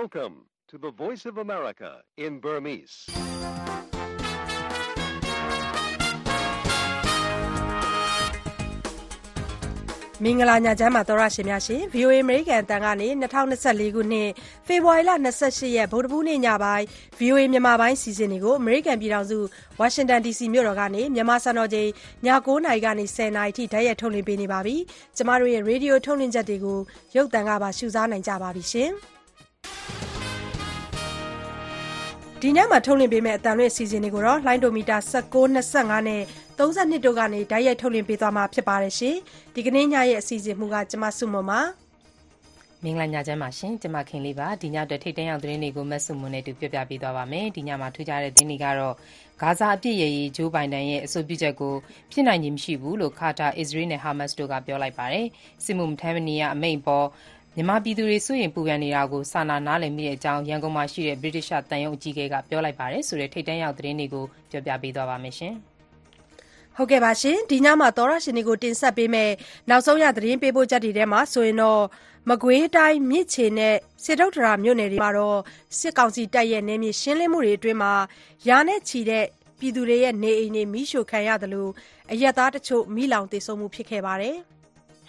Welcome to the Voice of America in Burmese. ။မင်္ဂလာညချမ်းပါသောရရှင်များရှင် VOA American အတန်ကနေ2024ခုနှစ်ဖေဖော်ဝါရီလ28ရက်ဗုဒ္ဓဘူးနေ့ညပိုင်း VOA မြန်မာပိုင်းစီစဉ်တွေကို American ပြည်ထောင်စု Washington DC မြို့တော်ကနေမြန်မာစံတော်ချိန်ည9:00နာရီကနေ10:00နာရီထိဓာတ်ရိုက်ထုတ်လွှင့်ပေးနေပါပြီ။ကျမတို့ရဲ့ Radio ထုတ်လွှင့်ချက်တွေကိုရုပ်သံကပါရှုစားနိုင်ကြပါပြီရှင်။ ဒီညမှာထုတ်လွှင့်ပေးမယ့်အတန်လွင့်အစီအစဉ်တွေကိုတော့လိုင်းဒိုမီတာ16 25နဲ့32တို့ကနေဓာတ်ရိုက်ထုတ်လွှင့်ပေးသွားမှာဖြစ်ပါတယ်ရှင်။ဒီကနေ့ညရဲ့အစီအစဉ်မူကကျမဆုမွန်ပါ။မင်္ဂလာညချမ်းပါရှင်ကျမခင်လေးပါဒီညအတွက်ထိတ်တန့်ရောက်သတင်းတွေကိုမတ်စုမွန်နဲ့တူပြပြပေးသွားပါမယ်ဒီညမှာထူးခြားတဲ့သတင်းတွေကတော့ဂါဇာအပြစ်ရရေးဂျိုးဘိုင်ဒန်ရဲ့အဆိုပြုချက်ကိုဖြစ်နိုင်ခြင်းမရှိဘူးလို့ကာတာအစ္စရေးနဲ့ဟာမတ်စ်တို့ကပြောလိုက်ပါတယ်စစ်မှုမထမ်းမနေရအမိန့်ပေါ် မြန်မာပြည်သူတွေ စိုးရိမ်ပူပန်နေတာကို စာနာနားလည်မိတဲ့အကြောင်း ရန်ကုန်မှာရှိတဲ့ ဗြိတိရှတန်ယုံအကြီးအကဲက ပြောလိုက်ပါတယ်ဆိုတဲ့ ထိတ်တန့်ရောက် သတင်းတွေကိုပြောပြပေးသွားပါမယ်ရှင်။ဟုတ်ကဲ့ပါရှင်ဒီညမှာ သောရရှင်တွေကို တင်ဆက်ပေးမယ်နောက်ဆုံးရ သတင်းပေးပို့ချက်တွေထဲမှာဆိုရင်တော့ မကွေးတိုင်း မြစ်ချေနဲ့ စေတုတ္တရာမြို့နယ်တွေမှာတော့စစ်ကောင်စီတပ်ရဲ့ နယ်မြေရှင်းလင်းမှုတွေအတွင်းမှာရာနဲ့ချီတဲ့ ပြည်သူတွေရဲ့ နေအိမ်တွေမိရှို့ခံရတယ်လို့အရက်သားတချို့မိလောင်တေဆုံးမှု ဖြစ်ခဲ့ပါတယ်။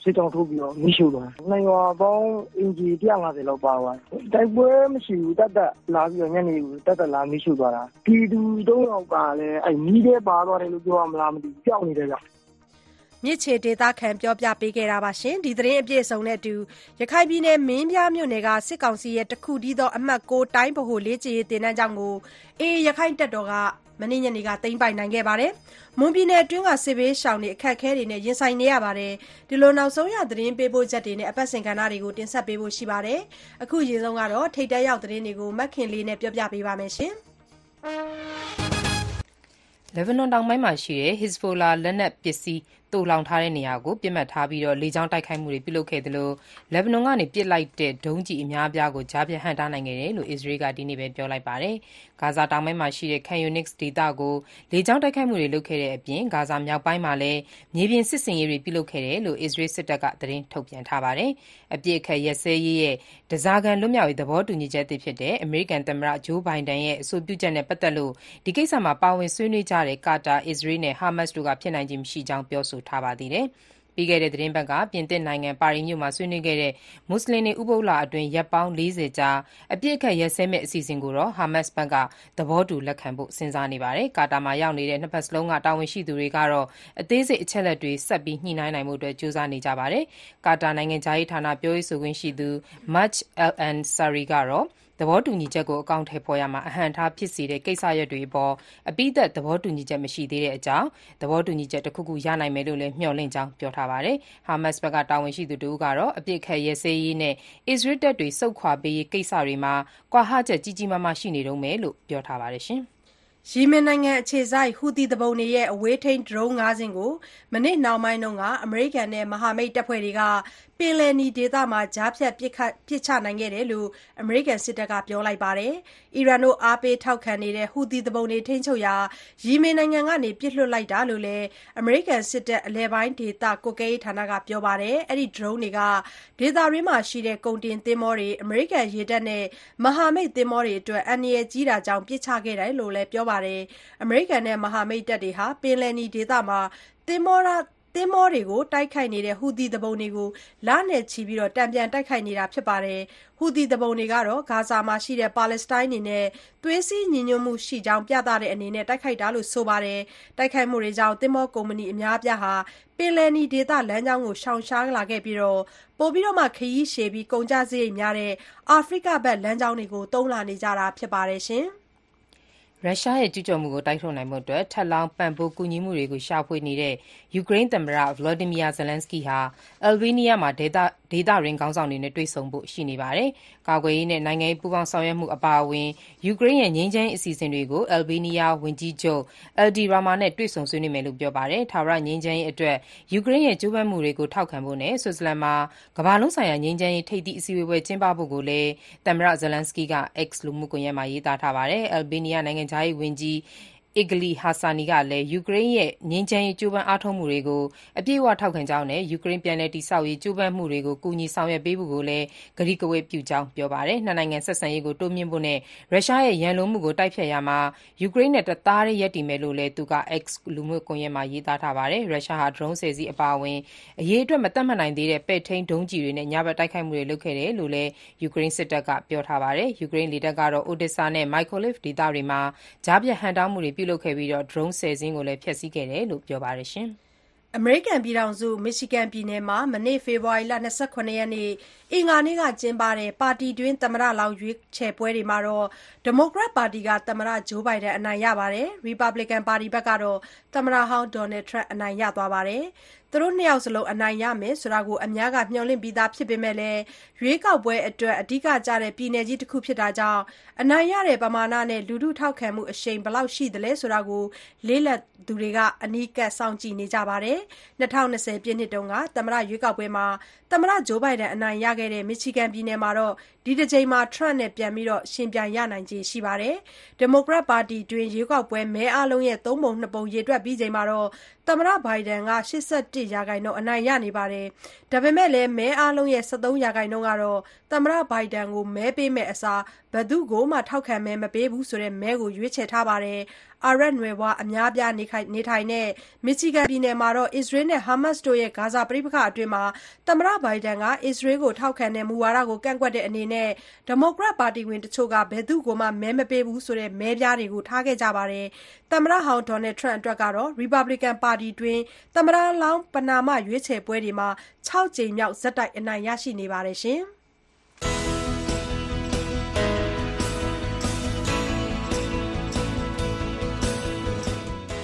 စစ်တောင်ထုတ်ပြီးတော့မီးရှို့သွားတယ်။နှစ်ရွာပေါင်းအင်ဂျီ150လောက်ပါသွားတယ်။တိုက်ပွဲမရှိဘူးတတ်တတ်လာပြီးတော့ညနေကိုတတ်တတ်လာမီးရှို့သွားတာ။ပြည်သူ၃ယောက်ကလည်းအဲမီးထဲပါသွားတယ်လို့ပြောရမလားမသိဘူးပျောက်နေတယ်ဗျ။ မြစ်ချေဒေသခံ ပြောပြပေးခဲ့တာပါရှင်ဒီသတင်းအပြည့်အစုံနဲ့အတူ ရခိုင်ပြည်နယ် မင်းပြားမြို့နယ်က စစ်ကောင်စီရဲ့ တခုတည်းသော အမှတ်6တိုင်းဗဟိုလေးချေရေးတင်တန်းကြောင်းကိုအေးရခိုင်တပ်တော်က မနေ့ညနေက သိမ်းပိုက်နိုင်ခဲ့ပါတယ် မွန်ပြည်နယ်အတွင်းက စစ်ဘေးရှောင်တွေ အခက်အခဲတွေနဲ့ ရင်ဆိုင်နေရပါတယ်ဒီလိုနောက်ဆုံးရ သတင်းပေးပို့ချက်တွေနဲ့ အပတ်စဉ်ကဏ္ဍတွေကို တင်ဆက်ပေးဖို့ရှိပါတယ် အခုရေဆုံးကတော့ထိတ်တဲရောက်သတင်းတွေကိုမက်ခင်လေးနဲ့ပြောပြပေးပါမယ်ရှင်လက်ဘနွန်တောင်ပိုင်းမှာရှိတဲ့ Hezbollah လက်နက်ပစ္စည်း သိုလှောင်ထားတဲ့နေရာကို ပစ်မှတ်ထားပြီးလေကြောင်းတိုက်ခိုက်မှုတွေ ပြုလုပ်ခဲ့သလို လက်ဘနွန်ကနေ ပစ်လိုက်တဲ့ ဒုံးကျည်အများအပြားကို ကြားဖြတ်ဟန့်တားနိုင်ခဲ့တယ်လို့ အစ္စရေးက ဒီနေ့ပဲ ပြောလိုက်ပါတယ်။ဂါဇာတောင်ပိုင်းမှာရှိတဲ့ Khan Younis ဒေသကို လေကြောင်းတိုက်ခိုက်မှုတွေ လုပ်ခဲ့တဲ့အပြင် ဂါဇာမြောက်ပိုင်းမှာလည်း မြေပြင်စစ်ဆင်ရေးတွေ ပြုလုပ်ခဲ့တယ်လို့ အစ္စရေးစစ်တပ်က သတင်းထုတ်ပြန်ထားပါတယ်။အပစ်အခတ်ရပ်စဲရေးရဲ့ ဓားစာခံလွတ်မြောက်ရေး သဘောတူညီချက်သစ်ဖြစ်တဲ့ အမေရိကန်သမ္မတဂျိုးဘိုင်ဒန်ရဲ့ အဆိုပြုချက်နဲ့ ပတ်သက်လို့ ဒီကိစ္စမှာ ပါဝင်ဆွေးနွေးကြတဲ့ ကာတာ၊အစ္စရေးနဲ့ ဟာမတ်စ်တို့က ဖြစ်နိုင်ခြေမရှိကြောင်း ပြောဆိုထားပါသေးတယ်။ပြီးခဲ့တဲ့ သီတင်းပတ်က ပြင်သစ်နိုင်ငံ ပါရီမြို့မှာ ဆွေးနွေးခဲ့တဲ့ မွတ်ဆလင်တွေ ဥပုသ်လအတွင်း ရက်ပေါင်း ၄၀ ကြာ အပစ်အခတ်ရပ်စဲမယ့် အစီအစဉ်ကိုတော့ ဟာမတ်စ်ဘက်က သဘောတူလက်ခံဖို့ စဉ်းစားနေပါတယ်။ကာတာမှာရောက်နေတဲ့ နှစ်ဘက်စလုံးက တာဝန်ရှိသူတွေကတော့ အသေးစိတ် အချက်အလက်တွေ ဆက်ပြီး ညှိနှိုင်းနိုင်ဖို့ ကြိုးစားနေကြပါတယ်။ကာတာနိုင်ငံခြားရေးဌာန ပြောရေးဆိုခွင့်ရှိသူ Majd al-Ansari ကတော့ သဘောတူညီချက်ကို အကောင်အထည်ဖော်ရာမှာ အဟန့်အတားဖြစ်စေတဲ့ ကိစ္စရပ်တွေအပေါ် အပြီးသတ် သဘောတူညီချက် မရှိသေးတဲ့အကြောင်း သဘောတူညီချက် တခုခု ရနိုင်မယ်လို့လည်း မျှော်လင့်ကြောင်း ပြောထားပါတယ်။ဟာမတ်စ်ဘက်က တာဝန်ရှိသူတဦးကတော့ အပစ်အခတ်ရပ်စဲရေးနဲ့ အစ္စရေးတပ်တွေ ဆုတ်ခွာပေးရေး ကိစ္စတွေမှာ ကွာဟချက် ကြီးကြီးမားမား ရှိနေတုန်းပဲလို့ ပြောထားပါတယ်။ ယီမင်နိုင်ငံအခြေစိုက် ဟူသီသူပုန်တွေရဲ့ အဝေးထိန်း ဒရုန်း ၅ စင်းကို မနေ့နှောင်းပိုင်းက အမေရိကန်နဲ့ မဟာမိတ်တပ်ဖွဲ့တွေက ပင်လယ်နီဒေသမှာ ကြားဖြတ် ပစ်ချနိုင်ခဲ့တယ်လို့ အမေရိကန်စစ်တပ်က ပြောလိုက်ပါတယ်။အီရန်တို့အားပေးထောက်ခံနေတဲ့ ဟူသီသူပုန်တွေ ထိန်းချုပ်ရာ ယီမင်နိုင်ငံကနေ ပစ်လွှတ်လိုက်တာလို့လည်း အမေရိကန်စစ်တပ် အလယ်ပိုင်းဒေသ ကွပ်ကဲရေးဌာနက ပြောပါတယ်။အဲဒီ ဒရုန်းတွေက ဒေသတွင်းမှာရှိတဲ့ ကုန်တင်သင်္ဘောတွေ အမေရိကန်ရေတပ်နဲ့ မဟာမိတ်သင်္ဘောတွေအတွက် အန္တရာယ်ကြီးတာကြောင့် ပစ်ချခဲ့တယ်လို့လည်း ပြောပါတယ်။အမေရိကန်နဲ့ မဟာမိတ်တပ်တွေဟာ ပင်လယ်နီဒေသမှာသင်္ဘောသင်္ဘောတွေကို တိုက်ခိုက်နေတဲ့ ဟူသီသူပုန်တွေကို လနဲ့ချီ တန်ပြန်တိုက်ခိုက်နေတာဖြစ်ပါတယ်။ဟူသီသူပုန်တွေကတော့ ဂါဇာမှာရှိတဲ့ ပါလက်စတိုင်းတွေနဲ့ သွေးစည်းညီညွတ်မှုရှိကြောင်း ပြသတဲ့အနေနဲ့ တိုက်ခိုက်တာလို့ ဆိုပါတယ်။တိုက်ခိုက်မှုတွေကြောင့် သင်္ဘောကုမ္ပဏီအများအပြားဟာ ပင်လယ်နီဒေသ လမ်းကြောင်းကို ရှောင်ရှားလာခဲ့ပြီး ပိုပြီး ခရီးရှည်ပြီး ကုန်ကျစရိတ်များတဲ့ အာဖရိကဘက် လမ်းကြောင်းတွေကို သုံးလာနေကြတာ ဖြစ်ပါတယ်။ ရုရှားရဲ့ကျူးကျော်မှုကို တိုက်ထုတ်နိုင်ဖို့ထပ်လောင်း ပံ့ပိုးကူညီမှုတွေရှာဖွေနေတဲ့ ယူကရိန်းသမ္မတ Volodymyr Zelenskyy ဟာ အယ်လ်ဘေးနီးယားမှာ ဒေသတွင်းခေါင်းဆောင်တွေနဲ့ တွေ့ဆုံဖို့ ရှိနေပါတယ်။ ကာကွယ်ရေးနဲ့ နိုင်ငံရေးပူးပေါင်းဆောင်ရွက်မှု အပါအဝင် ယူကရိန်းရဲ့ ငြိမ်းချမ်းရေးအစီအစဉ်တွေကို အယ်လ်ဘေးနီးယားဝန်ကြီးချုပ် Edi Rama နဲ့ တွေ့ဆုံဆွေးနွေးမယ်လို့ ပြောပါတယ်။ထာဝရငြိမ်းချမ်းရေးအတွက် ယူကရိန်းရဲ့ ကြိုးပမ်းမှုတွေကို ထောက်ခံဖို့နဲ့ ဆွစ်ဇာလန်မှာ ကမ္ဘာလုံးဆိုင်ရာ ငြိမ်းချမ်းရေး ထိပ်သီးအစည်းအဝေးကျင်းပဖို့လည်း သမ္မတ Zelenskyy က X လူမှုကွန်ရက်မှာ ရေးသားထားပါတယ်။အယ်လ်ဘေးနီးယား နိုင်ငံခြားရေးဝန်ကြီး Eglii Hassani ကလည်း ယူကရိန်းရဲ့ ငြိမ်းချမ်းရေး ကြိုးပမ်းအားထုတ်မှုတွေကို အပြည့်အဝ ထောက်ခံကြောင်းနဲ့ ယူကရိန်း ပြန်လည်တည်ဆောက်ရေး ကြိုးပမ်းမှုတွေကို ကူညီဆောင်ရွက်ပေးဖို့ကိုလည်း ကတိကဝတ်ပြုကြောင်း ပြောပါတယ်။နှစ်နိုင်ငံ ဆက်ဆံရေးကို တိုးမြှင့်ဖို့နဲ့ ရုရှားရဲ့ ရန်လိုမှုကို တိုက်ဖျက်ရာမှာ ယူကရိန်းနဲ့ တသားတည်း ရပ်တည်မယ်လို့လည်း သူက X လူမှုကွန်ရက်မှာ ရေးသားထားပါတယ်။ရုရှားဟာ ဒရုန်း ၁၀ စီး အပါအဝင် အရေအတွက် မသတ်မှတ်နိုင်သေးတဲ့ ပဲ့ထိန်းဒုံးကျည်တွေနဲ့ ညဘက် တိုက်ခိုက်မှုတွေ လုပ်ခဲ့တယ်လို့လည်း ယူကရိန်းစစ်တပ်က ပြောထားပါတယ်။ယူကရိန်းလေတပ်ကတော့ Odesa နဲ့ Mykolaiv ဒေသတွေမှာ ကြားဖြတ်ဟန့်တားမှုတွေ ပြုလုပ်ခဲ့ပြီးဒရုန်း၁၀ စင်းကိုလည်း ဖျက်ဆီးခဲ့တယ်လို့ ပြောပါတယ်။အမေရိကန်ပြည်ထောင်စု Michigan ပြည်နယ်မှာ မနေ့ ဖေဖော်ဝါရီ ၂၇ ရက် အင်္ဂါနေ့က ကျင်းပတဲ့ ပါတီတွင်း သမ္မတလောင်း ရွေးချယ်ပွဲမှာ ဒီမိုကရက်ပါတီက သမ္မတ Joe Biden အနိုင်ရပြီး ရီပတ်ဘလစ်ကန်ပါတီကတော့ သမ္မတဟောင်း Donald Trump အနိုင်ရသွားပါတယ်။ သူတို့ ၂ ယောက်စလုံး အနိုင်ရမယ်လို့အများက မျှော်လင့်ပြီးသားဖြစ်ပေမဲ့ရွေးကောက်ပွဲအတွက် အဓိကကျတဲ့ ပြည်နယ်ကြီးတခုဖြစ်တာကြောင့် အနိုင်ရတဲ့ပမာဏနဲ့ လူထုထောက်ခံမှုအရှိန် ဘယ်လောက်ရှိသလဲဆိုတာလေ့လာသူတွေ အနီးကပ် စောင့်ကြည့်နေကြပါတယ်။၂၀၂၀ ပြည့်နှစ်က သမ္မတရွေးကောက်ပွဲမှာ သမ္မတ Joe Biden အနိုင်ရခဲ့တဲ့ Michigan ပြည်နယ်မှာ ဒီတကြိမ်မှာ Trump နဲ့ ပြန်လည်ယှဉ်ပြိုင်ရနိုင်ခြေရှိပါတယ်။ဒီမိုကရက်ပါတီတွင်း ရွေးကောက်ပွဲမဲအားလုံးရဲ့ သုံးပုံနှစ်ပုံ ရေတွက်ပြီးချိန်မှာ သမ္မတ Biden က ၈၁ရာခိုင်နှုန်းအနိုင်ရနေပြီးဒါပေမဲ့လည်း မဲအားလုံးရဲ့ ၁၃ ရာခိုင်နှုန်းကတော့သမ္မတ Biden ကို မဲပေးမယ့်အစားဘယ်သူ့ကိုမှ ထောက်ခံမဲ မပေးဘူးဆိုတဲ့ မဲကို ရွေးချယ်ထားပါတယ်။အာရပ်နွယ်ဖွား အများအပြားနေထိုင်တဲ့ Michigan ပြည်နယ်မှာအစ္စရေးနဲ့ ဟာမတ်စ်တို့ရဲ့ ဂါဇာပဋိပက္ခအတွင်း သမ္မတ Biden က အစ္စရေးကို ထောက်ခံတဲ့ မူဝါဒကို ကန့်ကွက်တဲ့အနေနဲ့ ဒီမိုကရက်ပါတီဝင်တချို့က ဘယ်သူ့ကိုမှ မဲမပေးဘူးဆိုတဲ့ မဲပြားတွေထားခဲ့ကြပါတယ်။သမ္မတဟောင်း Donald Trump အတွက်တော့ ရီပတ်ဘလစ်ကန်ပါတီတွင်း သမ္မတလောင်း ပဏာမ ရွေးချယ်ပွဲတွေမှာ ၆ ကြိမ်မြောက် ဆက်တိုက် အနိုင်ရရှိနေပါတယ်။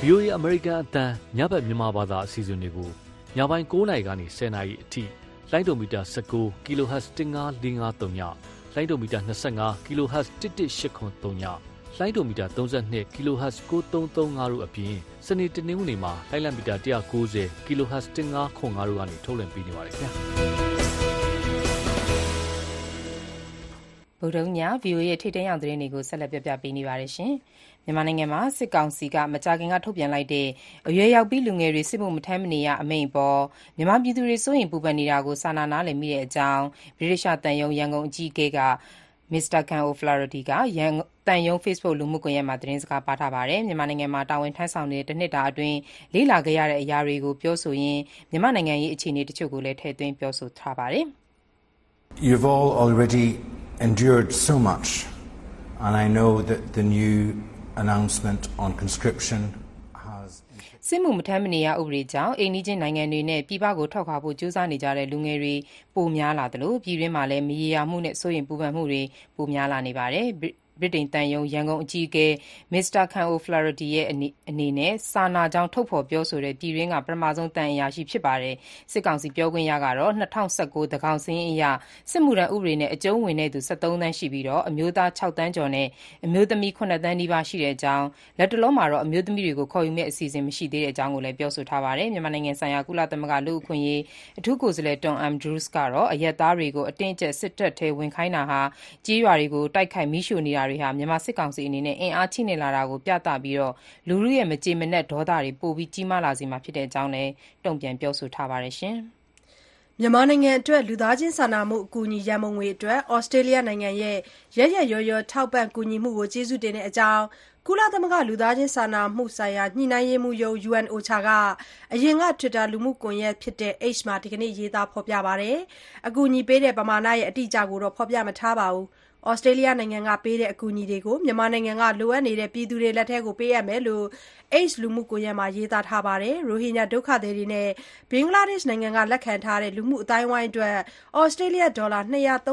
VOA အမေရိကန်အသံညဘက်မြန်မာဘာသာအစီအစဉ်တွေကိုညပိုင်း9နာရီကနေ10နာရီအထိလိုင်းဒိုမီတာ19 kHz 15553ညလိုင်းဒိုမီတာ25 kHz 11803ညလိုင်းဒိုမီတာ32 kHz 9335တို့အပြင်စနေတနင်္ဂနွေမှာလိုင်းလံမီတာ190 kHz 1505တို့ကနေထုတ်လွှင့်ပေးနေပါတယ်ခင်ဗျာဗုဒ္ဓည VOA ရဲ့ထိတ်တန့်ရောက်သတင်းတွေကိုဆက်လက်ပြပြပေးနေပါတယ်ရှင်။ မြန်မာနိုင်ငံမှာ စစ်ကောင်စီက မကြာခင်က ထုတ်ပြန်လိုက်တဲ့ အရွယ်ရောက်ပြီး လူငယ်တွေ စစ်မှုမထမ်းမနေရ အမိန့်အပေါ် မြန်မာပြည်သူတွေ စိုးရိမ်ပူပန်နေတာကို စာနာနားလည်မိတဲ့အကြောင်း ဗြိတိသျှသံရုံး ရန်ကုန်အကြီးအကဲက Mr. Ken O'Flaherty က သံရုံး Facebook လူမှုကွန်ရက်မှာ သတင်းစကားပါးထားပါတယ်။မြန်မာနိုင်ငံမှာ တာဝန်ထမ်းဆောင်နေတဲ့ တနှစ်တာအတွင်း လေ့လာခဲ့ရတဲ့ အရာတွေကို ပြောဆိုရင်း မြန်မာ့နိုင်ငံရေး အခြေအနေတချို့ကိုလည်း ထည့်သွင်း ပြောဆိုထားပါတယ်။ “You've all already endured so much and I know that the new announcement on conscription has စစ်မှုမထမ်းမနေရဥပဒေကြောင့်အိမ်နီးချင်းနိုင်ငံတွေနဲ့ပြည်ပကိုထွက်ခွာဖို့ကြိုးစားနေကြတဲ့လူငယ်တွေပိုများလာသလိုပြည်တွင်းမှာလည်းမရေရာမှုနဲ့စိုးရိမ်ပူပန်မှုတွေပိုများလာနေပါတယ်။ ဗြိတိန်သံရုံး ရန်ကုန်အကြီးအကဲ Mr. Ken O'Flaherty အနေနဲ့ စာနာကြောင်း ထုတ်ဖော်ပြောဆိုတဲ့ ပြည်တွင်းက ပထမဆုံး သံအရာရှိ ဖြစ်ပါတယ်။စစ်ကောင်စီပြောခွင့်ရကတော့ ၂၀၁၉ သန်းခေါင်စာရင်းအရ စစ်မှုထမ်းဥပဒေနဲ့ အကျုံးဝင်သူ ၁၃ သန်းရှိပြီး အမျိုးသား ၆ သန်းကျော်နဲ့ အမျိုးသမီး ၇ သန်းနီးပါး ရှိကြောင်း၊လတ်တလောမှာတော့ အမျိုးသမီးတွေကို ခေါ်ယူမယ့် အစီအစဉ် မရှိသေးကြောင်းလည်း ပြောဆိုထားပါတယ်။မြန်မာနိုင်ငံဆိုင်ရာ ကုလသမဂ္ဂ လူ့အခွင့်အရေး အထူးကိုယ်စားလှယ် Tom Andrews ကတော့ အရပ်သားတွေကို အတင်းအကျပ် စစ်တပ်ထဲ ဝင်ခိုင်းတာ၊ကျေးရွာတွေကို တိုက်ခိုက် မီးရှို့နေတာတွေဟာ မြန်မာစစ်ကောင်စီအနေနဲ့ အင်အားချိနဲ့လာတာကို ပြသပြီး လူထုရဲ့ မကျေမနပ်ဒေါသတွေ ပိုကြီးမားလာစေမှာဖြစ်ကြောင်းလည်း တုံ့ပြန်ပြောဆိုထားပါတယ်။မြန်မာနိုင်ငံအတွက် လူသားချင်းစာနာမှုအကူအညီ ရန်ပုံငွေအတွက် ဩစတြေးလျနိုင်ငံရဲ့ ရက်ရက်ရောရော ထောက်ပံ့ကူညီမှုကို ကျေးဇူးတင်ကြောင်း ကုလသမဂ္ဂ လူသားချင်းစာနာမှုဆိုင်ရာ ညှိနှိုင်းရေးမှူးရုံး UNOCHA က အရင်က Twitter လူမှုကွန်ရက် X မှာ ဒီနေ့ ရေးသားဖော်ပြပါတယ်။အကူအညီပေးတဲ့ ပမာဏ အတိအကျကိုတော့ ဖော်ပြမထားပါဘူး။ ဩစတြေးလျနိုင်ငံကပေးတဲ့အကူအညီတွေကို မြန်မာနိုင်ငံက လိုအပ်နေတဲ့ ပြည်သူတွေလက်ထဲ ပေးအပ်မယ်လို့ X လူမှုကွန်ရက်မှာ ရေးသားထားပါတယ်။ရိုဟင်ဂျာဒုက္ခသည်တွေနဲ့ ဘင်္ဂလားဒေ့ရှ်နိုင်ငံက လက်ခံထားတဲ့ လူမှုအသိုင်းအဝိုင်းအတွက် ဩစတြေးလျ ဒေါ်လာ ၂၃၅ သ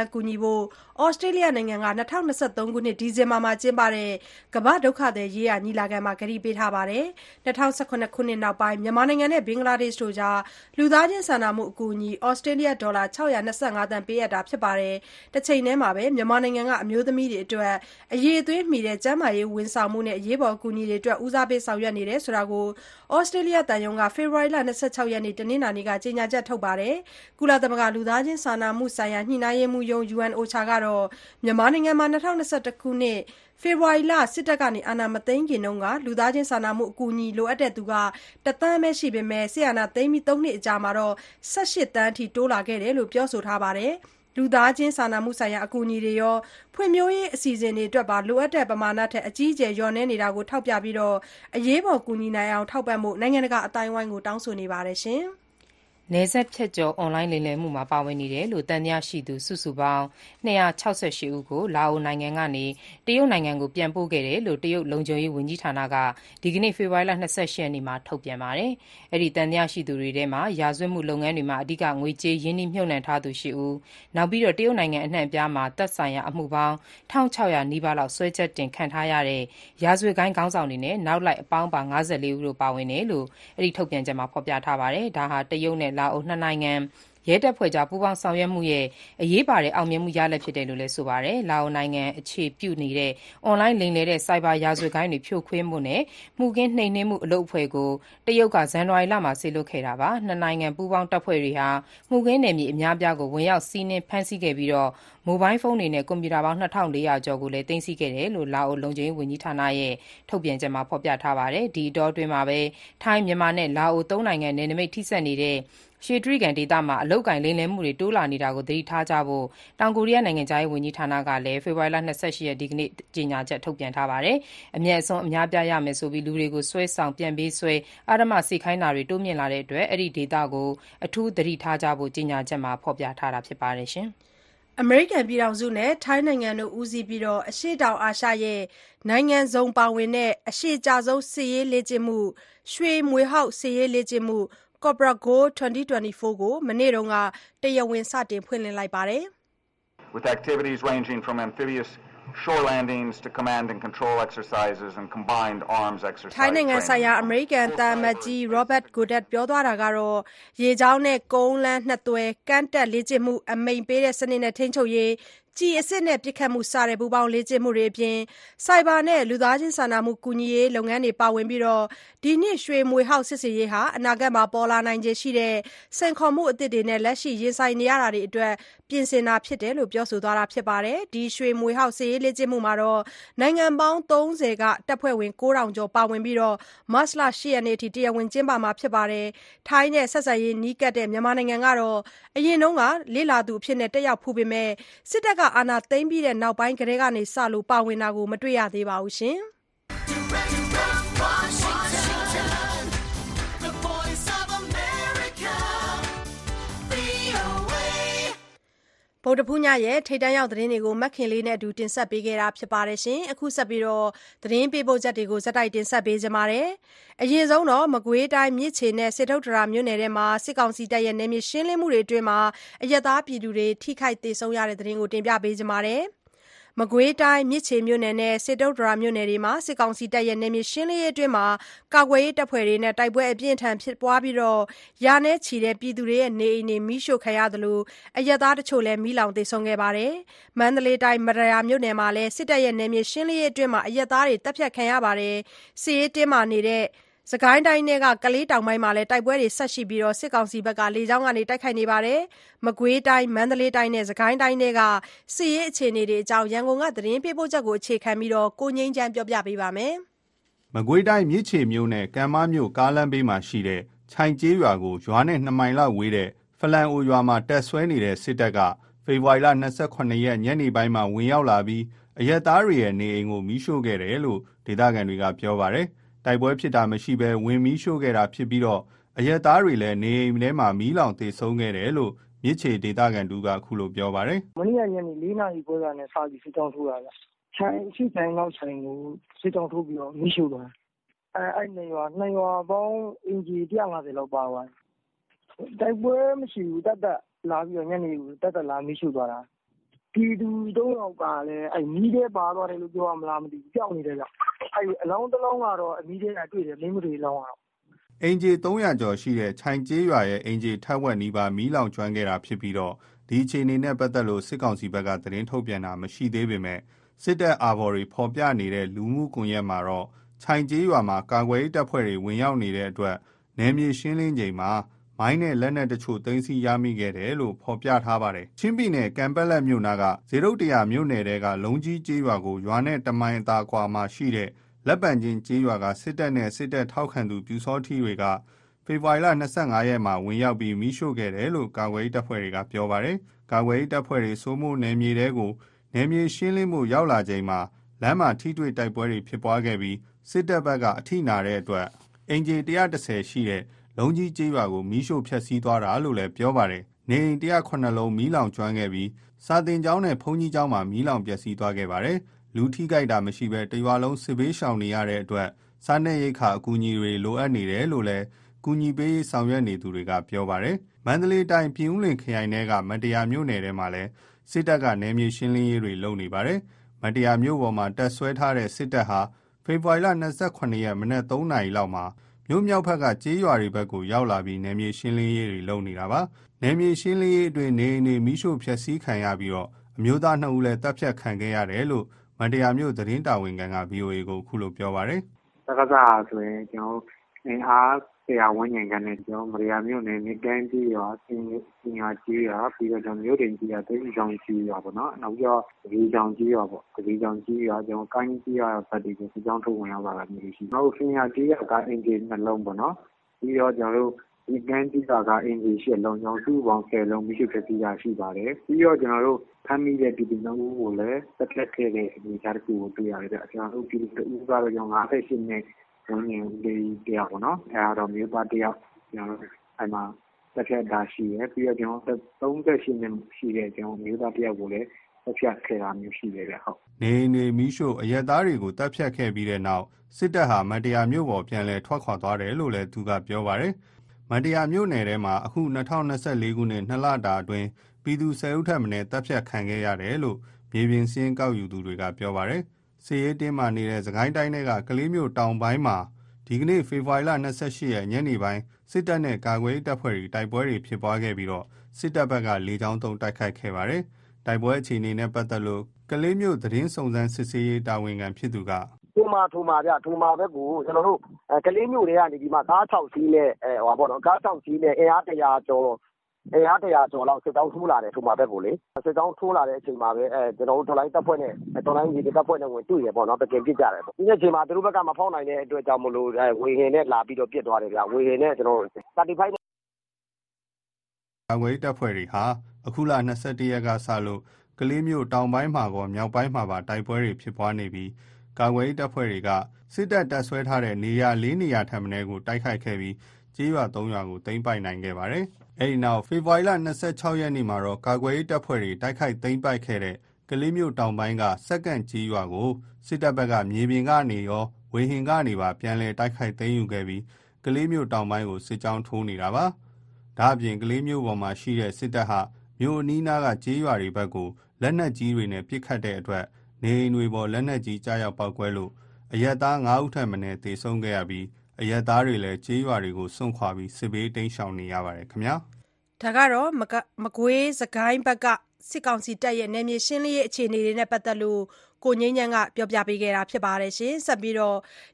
န်း ကူညီဖို့ ဩစတြေးလျနိုင်ငံက ၂၀၂၃ ခုနှစ် ဒီဇင်ဘာလမှာ ကျင်းပတဲ့ ကမ္ဘာ့ဒုက္ခသည်ရေးရာ ညီလာခံမှာ ကတိပေးထားပါတယ်။၂၀၁၇ ခုနှစ်နောက်ပိုင်း မြန်မာနိုင်ငံနဲ့ ဘင်္ဂလားဒေ့ရှ်တို့ကြား လူသားချင်းစာနာမှုအကူအညီ ဩစတြေးလျ ဒေါ်လာ ၆၂၅ သန်း ပေးအပ်တာ ဖြစ်ပါတယ်။တချိန်တည်းမှာပဲပဲမြန်မာနိုင်ငံကအမျိုးသမီးတွေအတွက်အရေးအသွေးမီတဲ့ကျန်းမာရေးဝန်ဆောင်မှုနဲ့အရေးပေါ်အကူအညီတွေအတွက်ဦးစားပေးဆောင်ရွက်နေတယ်ဆိုတာကိုဩစတြေးလျသံရုံးကဖေဖော်ဝါရီလ၂၆ရက်နေ့တနင်္လာနေ့ကကြေညာချက်ထုတ်ပါတယ်။ကုလသမဂ္ဂလူသားချင်းစာနာမှုဆိုင်ရာညှိနှိုင်းရေးမှူးရုံး UNOCHA ကတော့မြန်မာနိုင်ငံမှာ၂၀၂၁ခုနှစ်ဖေဖော်ဝါရီလစစ်တပ်အာဏာမသိမ်းခင်ကလူသားချင်းစာနာမှုအကူအညီလိုအပ်သူတသန်းပဲရှိပေမဲ့စစ်အာဏာသိမ်းပြီး၃နှစ်အကြာမှာ၁၈သန်းအထိတိုးလာခဲ့တယ်လို့ပြောဆိုထားပါတယ်။ လူသားချင်းစာနာမှုဆိုင်ရာ အကူအညီတွေရော ဖွံ့ဖြိုးရေးအစီအစဉ်တွေအတွက်ပါ လိုအပ်တဲ့ပမာဏထက် အကြီးအကျယ် လျော့နည်းနေတာကို ထောက်ပြပြီး အရေးပေါ် ကူညီနိုင်အောင် ထောက်ပံ့ဖို့ နိုင်ငံတကာ အသိုင်းအဝိုင်းကို တောင်းဆိုနေပါတယ်။ နယ်စပ်ဖြတ်ကျော် အွန်လိုင်းလိမ်လည်မှုမှာ ပါဝင်နေတယ်လို့ သံသယရှိသူ စုစုပေါင်း ၂၆၈ ဦးကို လာအိုနိုင်ငံကနေ တရုတ်နိုင်ငံကို ပြန်ပို့ခဲ့တယ်လို့ တရုတ်လုံခြုံရေးဝန်ကြီးဌာနက ဒီကနေ့ ဖေဖော်ဝါရီလ ၂၈ ရက်နေ့မှာ ထုတ်ပြန်ပါတယ်။အဲဒီ သံသယရှိသူတွေထဲမှာ ရာဇဝတ်မှုလုပ်ငန်းတွေမှာ အဓိက ငွေကြေးရင်းနှီးမြှုပ်နှံထားသူ ၈ ဦး၊နောက်ပြီးတရုတ်နိုင်ငံအနှံ့အပြားမှာ သက်ဆိုင်ရာ အမှုပေါင်း ၁၆၀၀ နီးပါးလောက် စွဲချက်တင်ခံထားရတဲ့ ရာဇဝတ်ဂိုဏ်းခေါင်းဆောင်တွေနဲ့ နောက်လိုက်အပေါင်းပါ ၅၄ ဦးတို့ ပါဝင်တယ်လို့ အဲဒီထုတ်ပြန်ချက်မှာ ဖော်ပြထားပါတယ်။ဒါဟာ တရုတ်နဲ့လာအို နှစ်နိုင်ငံ ရဲတပ်ဖွဲ့ကြား ပူးပေါင်းဆောင်ရွက်မှုရဲ့ အရေးပါတဲ့ အောင်မြင်မှုရလဒ်ဖြစ်တယ်လို့လည်း ဆိုပါတယ်။လာအိုနိုင်ငံအခြေပြုနေတဲ့ အွန်လိုင်းလိမ်လည်တဲ့ ဆိုက်ဘာရာဇဝတ်ဂိုဏ်းတွေ ဖြိုခွင်းမှုနဲ့ မှုခင်းနှိမ်နင်းမှု အလုပ်အဖွဲ့ကို တရုတ်က ဇန်နဝါရီလမှာ စေလွှတ်ခဲ့တာပါ။နှစ်နိုင်ငံ ပူးပေါင်းတပ်ဖွဲ့တွေဟာ မှုခင်းနယ်မြေ အများအပြားကို ဝင်ရောက်စီးနင်း ဖမ်းဆီးခဲ့ပြီး မိုဘိုင်းဖုန်းတွေနဲ့ ကွန်ပျူတာပေါင်း ၂၄၀၀ ကျော်ကိုလည်း သိမ်းဆည်းခဲ့တယ်လို့ လာအို လုံခြုံရေးဝန်ကြီးဌာနရဲ့ ထုတ်ပြန်ချက်မှာ ဖော်ပြထားပါတယ်။ဒီအတောအတွင်းထိုင်း၊မြန်မာနဲ့ လာအို သုံးနိုင်ငံ နယ်နိမိတ်ထိစပ်နေတဲ့ ရွှေတြိဂံဒေသမှာ အလုပ်အကိုင်လိမ်လည်မှုတွေ တိုးလာနေတာကို သတိထားကြဖို့ တောင်ကိုရီးယား နိုင်ငံခြားရေးဝန်ကြီးဌာနကလည်း ဖေဖော်ဝါရီလ ၂၈ ရက် ဒီကနေ့ ကြေညာချက် ထုတ်ပြန်ထားပါတယ်။အမြတ်အစွန်း အများအပြားရမယ်ဆိုပြီး လူတွေကို ဆွဲဆောင်၊ပြန်ပေးဆွဲ၊အဓမ္မစေခိုင်းတာတွေ တိုးမြင့်လာတဲ့အတွက် အဲဒီဒေသကို အထူးသတိထားကြဖို့ ကြေညာချက်မှာ ဖော်ပြထားပါတယ်။အမေရိကန်ပြည်ထောင်စုနဲ့ ထိုင်းနိုင်ငံတို့ ဦးစီးပြီး အရှေ့တောင်အာရှရဲ့ နိုင်ငံစုံပါဝင်တဲ့ အရှည်ကြာဆုံး စစ်ရေးလေ့ကျင့်မှု ရွှေမြွေဟောက် စစ်ရေးလေ့ကျင့်မှု Cobra Gold 2024 ကို မနေ့က တရားဝင် စတင်ဖွင့်လှစ်လိုက်ပါတယ်။ with activities ranging from amphibious shore landings to command and control exercises and combined arms exercises ထိုင်းနိုင်ငံဆိုင်ရာ အမေရိကန်သံအမတ်ကြီး Robert Goddard ပြောသွားတာကတော့ ရေကြောင်းနဲ့ ကုန်းလမ်းနှစ်သွယ် ကမ်းတက်လေ့ကျင့်မှု အမိန့်ပေးတဲ့စနစ်နဲ့ ထိန်းချုပ်ရေး ကျည်အစစ်နဲ့ ပစ်ခတ်မှု စတဲ့ ပူးပေါင်းလေ့ကျင့်မှုတွေအပြင် ဆိုက်ဘာနဲ့ လူသားချင်းစာနာမှု ကူညီရေးလုပ်ငန်းတွေ ပါဝင်ပြီး ဒီနှစ် ရွှေမြွေဟောက် စစ်ဆင်ရေးဟာ အနာဂတ်မှာ ပေါ်လာနိုင်ခြေရှိတဲ့ စိန်ခေါ်မှုအသစ်တွေနဲ့ လက်ရှိ ရင်ဆိုင်နေရတာတွေအတွက် ပြင်ဆင်တာဖြစ်တယ်လို့ ပြောဆိုသွားတာပါ။ဒီရွှေမြွေဟောက် စစ်ရေးလေ့ကျင့်မှုမှာ နိုင်ငံပေါင်း ၃၀ က တပ်ဖွဲ့ဝင်၉ထောင်ကျော် ပါဝင်ပြီး မတ်လ ၈ ရက်နေ့အထိ တရားဝင် ကျင်းပမှာဖြစ်ပါတယ်။ထိုင်းနဲ့ ဆက်ဆံရေး နီးကပ်တဲ့ မြန်မာနိုင်ငံကတော့ အရင်က လေ့လာသူအဖြစ် တက်ရောက်ဖူးပေမဲ့ စစ်တပ်အာဏာသိမ်းပြီးနောက်ပိုင်းကတည်းကစလို့ ပါဝင်တာ မတွေ့ရသေးပါဘူး။ ဗုဒ္ဓဟူးညရဲ့ ထိပ်တန်းရောက်သတင်းတွေကို မခင်လေးနဲ့အတူ တင်ဆက်ပေးခဲ့တာပါ။အခုဆက်ပြီး သတင်းပေးပို့ချက်တွေကိုဆက်တိုက်တင်ဆက်ပေးကြပါမယ်။အရင်ဆုံး မကွေးတိုင်း မြစ်ခြေနဲ့ စေတုတ္တရာမြို့နယ်ထဲမှာ စစ်ကောင်စီတပ်ရဲ့ နယ်မြေရှင်းလင်းမှုတွေအတွင်း အရပ်သားပြည်သူတွေ ထိခိုက်သေဆုံးရတဲ့သတင်းကို တင်ပြပေးကြပါမယ်။ မကွေးတိုင်း မြစ်ခြေမြို့နယ်နဲ့ စေတုတ္တရာမြို့နယ်တွေမှာ စစ်ကောင်စီတပ်ရဲ့ နယ်မြေရှင်းလင်းရေးအတွင်း ကာကွယ်ရေးတပ်ဖွဲ့တွေနဲ့ တိုက်ပွဲအပြင်းအထန်ဖြစ်ပွားပြီး ရာနဲ့ချီတဲ့ ပြည်သူတွေရဲ့ နေအိမ်တွေ မီးရှို့ခံရသလို အရပ်သားတချို့လည်း မီးလောင်သေဆုံးခဲ့ပါတယ်။မန္တလေးတိုင်း မတရာမြို့နယ်မှာလည်း စစ်တပ်ရဲ့ နယ်မြေရှင်းလင်းရေးအတွင်း အရပ်သားတွေ သတ်ဖြတ်ခံရပါတယ်။စစ်ရေးတင်းမာနေတဲ့ စစ်ကိုင်းတိုင်းထဲက ကလေးတောင်ပိုင်းမှာလည်း တိုက်ပွဲတွေဆက်ရှိပြီး စစ်ကောင်စီဘက်ကလေကြောင်းကနေ တိုက်ခိုက်နေပါတယ်။မကွေးတိုင်း၊မန္တလေးတိုင်းနဲ့ စစ်ကိုင်းတိုင်းထဲက စစ်ရေးအခြေအနေတွေအကြောင်း ရန်ကုန်က သတင်းပေးပို့ချက်ကို အခြေခံပြီး ကိုငြိမ်းချမ်းပြောပြပါမယ်။မကွေးတိုင်း မြစ်ချေမြို့နဲ့ ကံမမြို့ကားလမ်းဘေးမှာရှိတဲ့ ချိုင်ကျေးရွာကို ရွာနဲ့2မိုင်လောက်ဝေးတဲ့ ဖလန်အိုရွာမှာတက်ဆွဲနေတဲ့ စစ်တပ်က ဖေဖော်ဝါရီလ28ရက် ညနေပိုင်းမှာ ဝင်ရောက်လာပြီး အရက်သားတွေရဲ့ နေအိမ်ကို မီးရှို့ခဲ့တယ်လို့ ဒေသခံတွေက ပြောပါတယ်။ တိုက်ပွဲဖြစ်တာမရှိဘဲဝင်မီးရှို့ခဲ့တာဖြစ်ပြီးတော့အရက်သားတွေလည်းနေအိမ်ထဲမှာမီးလောင်သေဆုံးခဲ့တယ်လို့မြစ်ချေဒေသခံတူကခုလိုပြောပါတယ်။မနေ့ကညနေ၄နာရီခွဲကနေစပြီးစစ်ကြောင်းထိုးတာဗျ။ချိုင်းရှိချိုင်းနောက်ချိုင်းကိုစစ်ကြောင်းထိုးပြီးတော့မီးရှို့သွားအဲအဲ့နှစ်ရွာနှစ်ရွာပေါင်းအင်ဂျီ150လောက်ပါသွားတယ်။တိုက်ပွဲမရှိဘူးတတ်တတ်လာပြီးတော့ညနေတတ်တတ်လာမီးရှို့သွားတာ။ ပြည်သူ ၃ ယောက်ကလည်းအဲ့မီးထဲပါသွားတယ်လို့ ပြောရမလားမသိဘူး ပျောက်နေတယ်ဗျအဲ့အလောင်းတစ်လောင်းကတော့အမီးထဲကတွေ့တယ် မိန်းမတွေလောင်းကတော့အင်ဂျီ300ကျော်ရှိတဲ့ခြိုင်ကျေးရွာရဲ့အင်ဂျီထက်ဝက်နီးပါး မီးလောင်ကျွမ်းခဲ့တာဖြစ်ပြီးတော့ဒဒီအခြေအနေနဲ့ပတ်သက်လို့ စစ်ကောင်စီဘက်က သတင်းထုတ်ပြန်တာမရှိသေးပေမဲ့ စစ်တပ်အာဘော်တွေ ဖော်ပြနေတဲ့ လူမှုကွန်ရက်မှာတော့ခြိုင်ကျေးရွာမှာ ကာကွယ်ရေးတပ်ဖွဲ့တွေ ဝင်ရောက်နေတဲ့အတွက် နယ်မြေရှင်းလင်းချိန်မှာ မိုင်းနဲ့လက်နက်တချို့သိမ်းဆည်းရမိခဲ့တယ်လို့ဖော်ပြထားပါတယ်။ချင်းပြည်နယ်ကံပက်လက်မြို့နာကဇေရုတ်တရာမြို့နယ်တဲကလုံကြီးကျေးရွာကိုရွာနဲ့တမိုင်အသာကွာမှာရှိတဲ့လက်ပံချင်းကျေးရွာကစစ်တပ်နဲ့စစ်တပ်ထောက်ခံသူပြူစောထီတွေကဖေဖော်ဝါရီလ25ရက်မှာဝင်ရောက်ပြီးမိရှို့ခဲ့တယ်လို့ကာကွယ်ရေးတပ်ဖွဲ့တွေကပြောပါတယ်။ကာကွယ်ရေးတပ်ဖွဲ့တွေစိုးမိုးနယ်မြေတဲကိုနယ်မြေရှင်းလင်းမှုရောက်လာချိန်မှာလမ်းမှာထိတွေ့တိုက်ပွဲတွေဖြစ်ပွားခဲ့ပြီးစစ်တပ်ဘက်ကအထိနာတဲ့အတွက်အင်ဂျီ130ရှိတဲ့ လုံးကြီးကျေးရွာကိုမီးရှို့ဖျက်ဆီးသွားတာလို့လည်းပြောပါတယ်။နေအိမ်109လုံးမီးလောင်ကျွမ်းခဲ့ပြီးစာတင်ကျောင်းနဲ့ဘုံကြီးကျောင်းမှာမီးလောင်ပျက်စီးသွားခဲ့ပါတယ်။လူထိကြိုက်တာမရှိဘဲတရွာလုံးစစ်ဘေးရှောင်နေရတဲ့အတွက်စားနပ်ရိက္ခာအကူအညီတွေလိုအပ်နေတယ်လို့လည်းကူညီပေးရေးဆောင်ရွက်နေသူတွေကပြောပါတယ်။မန္တလေးတိုင်းပြည်ဦးလွင်ခရိုင်ထဲကမတရားမြို့နယ်ထဲမှာလည်းစစ်တပ်ကနယ်မြေရှင်းလင်းရေးတွေလုပ်နေပါတယ်။မတရားမြို့ပေါ်မှာတက်ဆွဲထားတဲ့စစ်တပ်ဟာဖေဖော်ဝါရီလ28ရက်မနက်3နာရီလောက်မှာ မြို့မြောက်ဘက်ကကြေးရွာတွေဘက်ကို ရောက်လာပြီး နယ်မြေရှင်းလင်းရေးတွေလုပ်နေတာပါ။နယ်မြေရှင်းလင်းရေးအတွင်း နေနေမိရှို့ဖျက်ဆီးခံရပြီးတော့အမျိုးသားနှစ်ဦးလည်းတပ်ဖြတ်ခံခဲ့ရတယ်လို့ မတရားမျိုးသတင်းတာဝန်ခံက VOA ကို အခုလို ပြောပါတယ်။"စကစဟာဆိုရင်ကျနော်တို့အင်အား၁ ၀၀ဝန်းကျင်ခန့်နဲ့ ကျနော်တို့ မတ္တရာမြို့နယ် မြစ်ကမ်းကျေးရွာ၊ဆင်ရွာကျေးရွာ ပြီးတော့ မြို့တိမ်ကျေးရွာ၊သိန္နီချောင်းကျေးရွာပေါ့နော်။နောက်ပြီးတော့ သပြေချောင်ကျေးရွာပေါ့။သပြေချောင်ကျေးရွာ၊ကိုင်းကြီးကျေးရွာဘက်တွေကို စစ်ကြောင်းထိုးဝင်ရောက်လာတာမျိုးတွေရှိတယ်။နောက်ဆင်ရွာကျေးရွာက အိမ်ခြေ ၂ လုံးပေါ့နော်။ပြီးတော့ကျနော်တို့မြစ်ကမ်းကျေးရွာက အိမ်ခြေ ၈ လုံး စုစုပေါင်း ၁၀ လုံး မီးရှို့ဖျက်ဆီးတာရှိပါတယ်။ပြီးတော့ ကျနော်တို့ ဖမ်းမိတဲ့ ပြည်သူ ၂ ဦးကိုလည်း သတ်ဖြတ်ခဲ့တဲ့ အနေအထားတခုကို တွေ့ရတယ်ဗျ။ကျနော်တို့ ပြည်သူတဦးကတော့ ၅၈ နှစ် ဝန်းကျင်ကလေးတယောက်ပေါ့နော်။အဲဒါကတော့အမျိုးသားတယောက်အဲဒီမှာသတ်ဖြတ်တာရှိတယ်။ပြီးတော့ကျနော်တို့အသက်၃၈နှစ်ရှိတဲ့အမျိုးသားတယောက်ကိုလည်းသတ်ဖြတ်ခဲ့တာမျိုးရှိတယ်ဗျ။"နေအိမ်တွေမီးရှို့၊အရပ်သားတွေကိုသတ်ဖြတ်ခဲ့ပြီးတဲ့နောက်စစ်တပ်ဟာမတ္တရာမြို့ပေါ်ပြန်လည်ထွက်ခွာသွားတယ်လို့လည်းသူကပြောပါတယ်။မတ္တရာမြို့နယ်ထဲမှာအခု၂၀၂၄ခုနှစ်၂လတာအတွင်းပြည်သူ၁၀ဦးထက်မနည်းသတ်ဖြတ်ခံခဲ့ရတယ်လို့မြေပြင်စာရင်းကောက်ယူသူတွေကပြောပါတယ်။ စစ်ရေးတင်းမာနေတဲ့စစ်ကိုင်းတိုင်းထဲကကလေးမြို့တောင်ပိုင်းမှာဒီကနေ့ဖေဖော်ဝါရီလ၂၈ရက်ညနေပိုင်းစစ်တပ်နဲ့ကာကွယ်ရေးတပ်ဖွဲ့တွေတိုက်ပွဲတွေဖြစ်ပွားခဲ့ပြီးစစ်တပ်ဘက်ကလေကြောင်းသုံးတိုက်ခိုက်ခဲ့ပါတယ်။တိုက်ပွဲအခြေအနေနဲ့ပတ်သက်လို့ကလေးမြို့သတင်းစုံစမ်းစစ်ဆေးရေးတာဝန်ခံဖြစ်သူက“ထိုမှာထိုမှာဗျ။ထိုမှာဘက်ကိုကျနော်တို့ကလေးမြို့ထဲကနေပြီးမှကား၆စီးနဲ့အင်အား ၁၀၀ ကျော်လောက် စစ်ကြောင်းထိုးလာတယ် ထိုမှာဘက်ကိုလေ။စစ်ကြောင်းထိုးလာတဲ့အချိန်မှာပဲ ကျနော်တို့ တော်လှန်ရေးတပ်ဖွဲ့နဲ့ တော်လှန်ရေးမြေပြင်တပ်ဖွဲ့နဲ့ ဝင်တွေ့တယ်ပေါ့နော်။တကယ်ပစ်ကြတယ်ပေါ့။ပြီးတဲ့အချိန်မှာ သူတို့ဘက်က မဖောက်နိုင်တဲ့အတွက်ကြောင့်မို့လို့ ဝေဟင်နဲ့ လာပြီးတော့ ပစ်သွားတယ်ဗျ။ဝေဟင်နဲ့35 နဲ့ ကာကွယ်ရေးတပ်ဖွဲ့တွေဟာ အခုလ ၂၁ ရက်ကစလို့ ကလေးမြို့ တောင်ပိုင်းမှာကော မြောက်ပိုင်းမှာပါ တိုက်ပွဲတွေ ဖြစ်ပွားနေပြီး ကာကွယ်ရေးတပ်ဖွဲ့တွေက စစ်တပ် တပ်စွဲထားတဲ့ နေရာ ၄ နေရာထက်မနည်းကို တိုက်ခိုက်ခဲ့ပြီး ကျေးရွာ ၃ ရွာကို သိမ်းပိုက်နိုင်ခဲ့ပါတယ်။ အဲဒီနောက် ဖေဖော်ဝါရီလ ၂၆ ရက်နေ့မှာတော့ ကာကွယ်ရေးတပ်ဖွဲ့တွေ တိုက်ခိုက်သိမ်းပိုက်ခဲ့တဲ့ ကလေးမြို့တောင်ပိုင်းက စက္ကန့်ကျေးရွာကို စစ်တပ်ဘက်က မြေပြင်ကနေရော ဝေဟင်ကနေပါ ပြန်လည် တိုက်ခိုက်သိမ်းယူခဲ့ပြီး ကလေးမြို့တောင်ပိုင်းကို စစ်ကြောင်းထိုးနေတာပါ။ဒါ့အပြင် ကလေးမြို့ပေါ်မှာရှိတဲ့ စစ်တပ်ဟာ မြို့အနီးနားက ကျေးရွာတွေဘက်ကို လက်နက်ကြီးတွေနဲ့ ပစ်ခတ်တဲ့အတွက် နေအိမ်တွေပေါ် လက်နက်ကြီး ကျရောက်ပေါက်ကွဲလို့ အရပ်သား ၅ ဦးထက်မနည်း သေဆုံးခဲ့ရပြီး အရပ်သားတွေလည်း ကျေးရွာတွေကို စွန့်ခွာပြီး စစ်ဘေးတိမ်းရှောင်နေရပါတယ်ခင်ဗျာ။ ဒါကတော့ မကွေး၊စစ်ကိုင်းဘက်က စစ်ကောင်စီတပ်ရဲ့ နယ်မြေရှင်းလင်းရေး အခြေအနေတွေနဲ့ ပတ်သက်လို့ ကိုငြိမ်းချမ်းက ပြောပြပေးခဲ့တာပါ။ဆက်ပြီး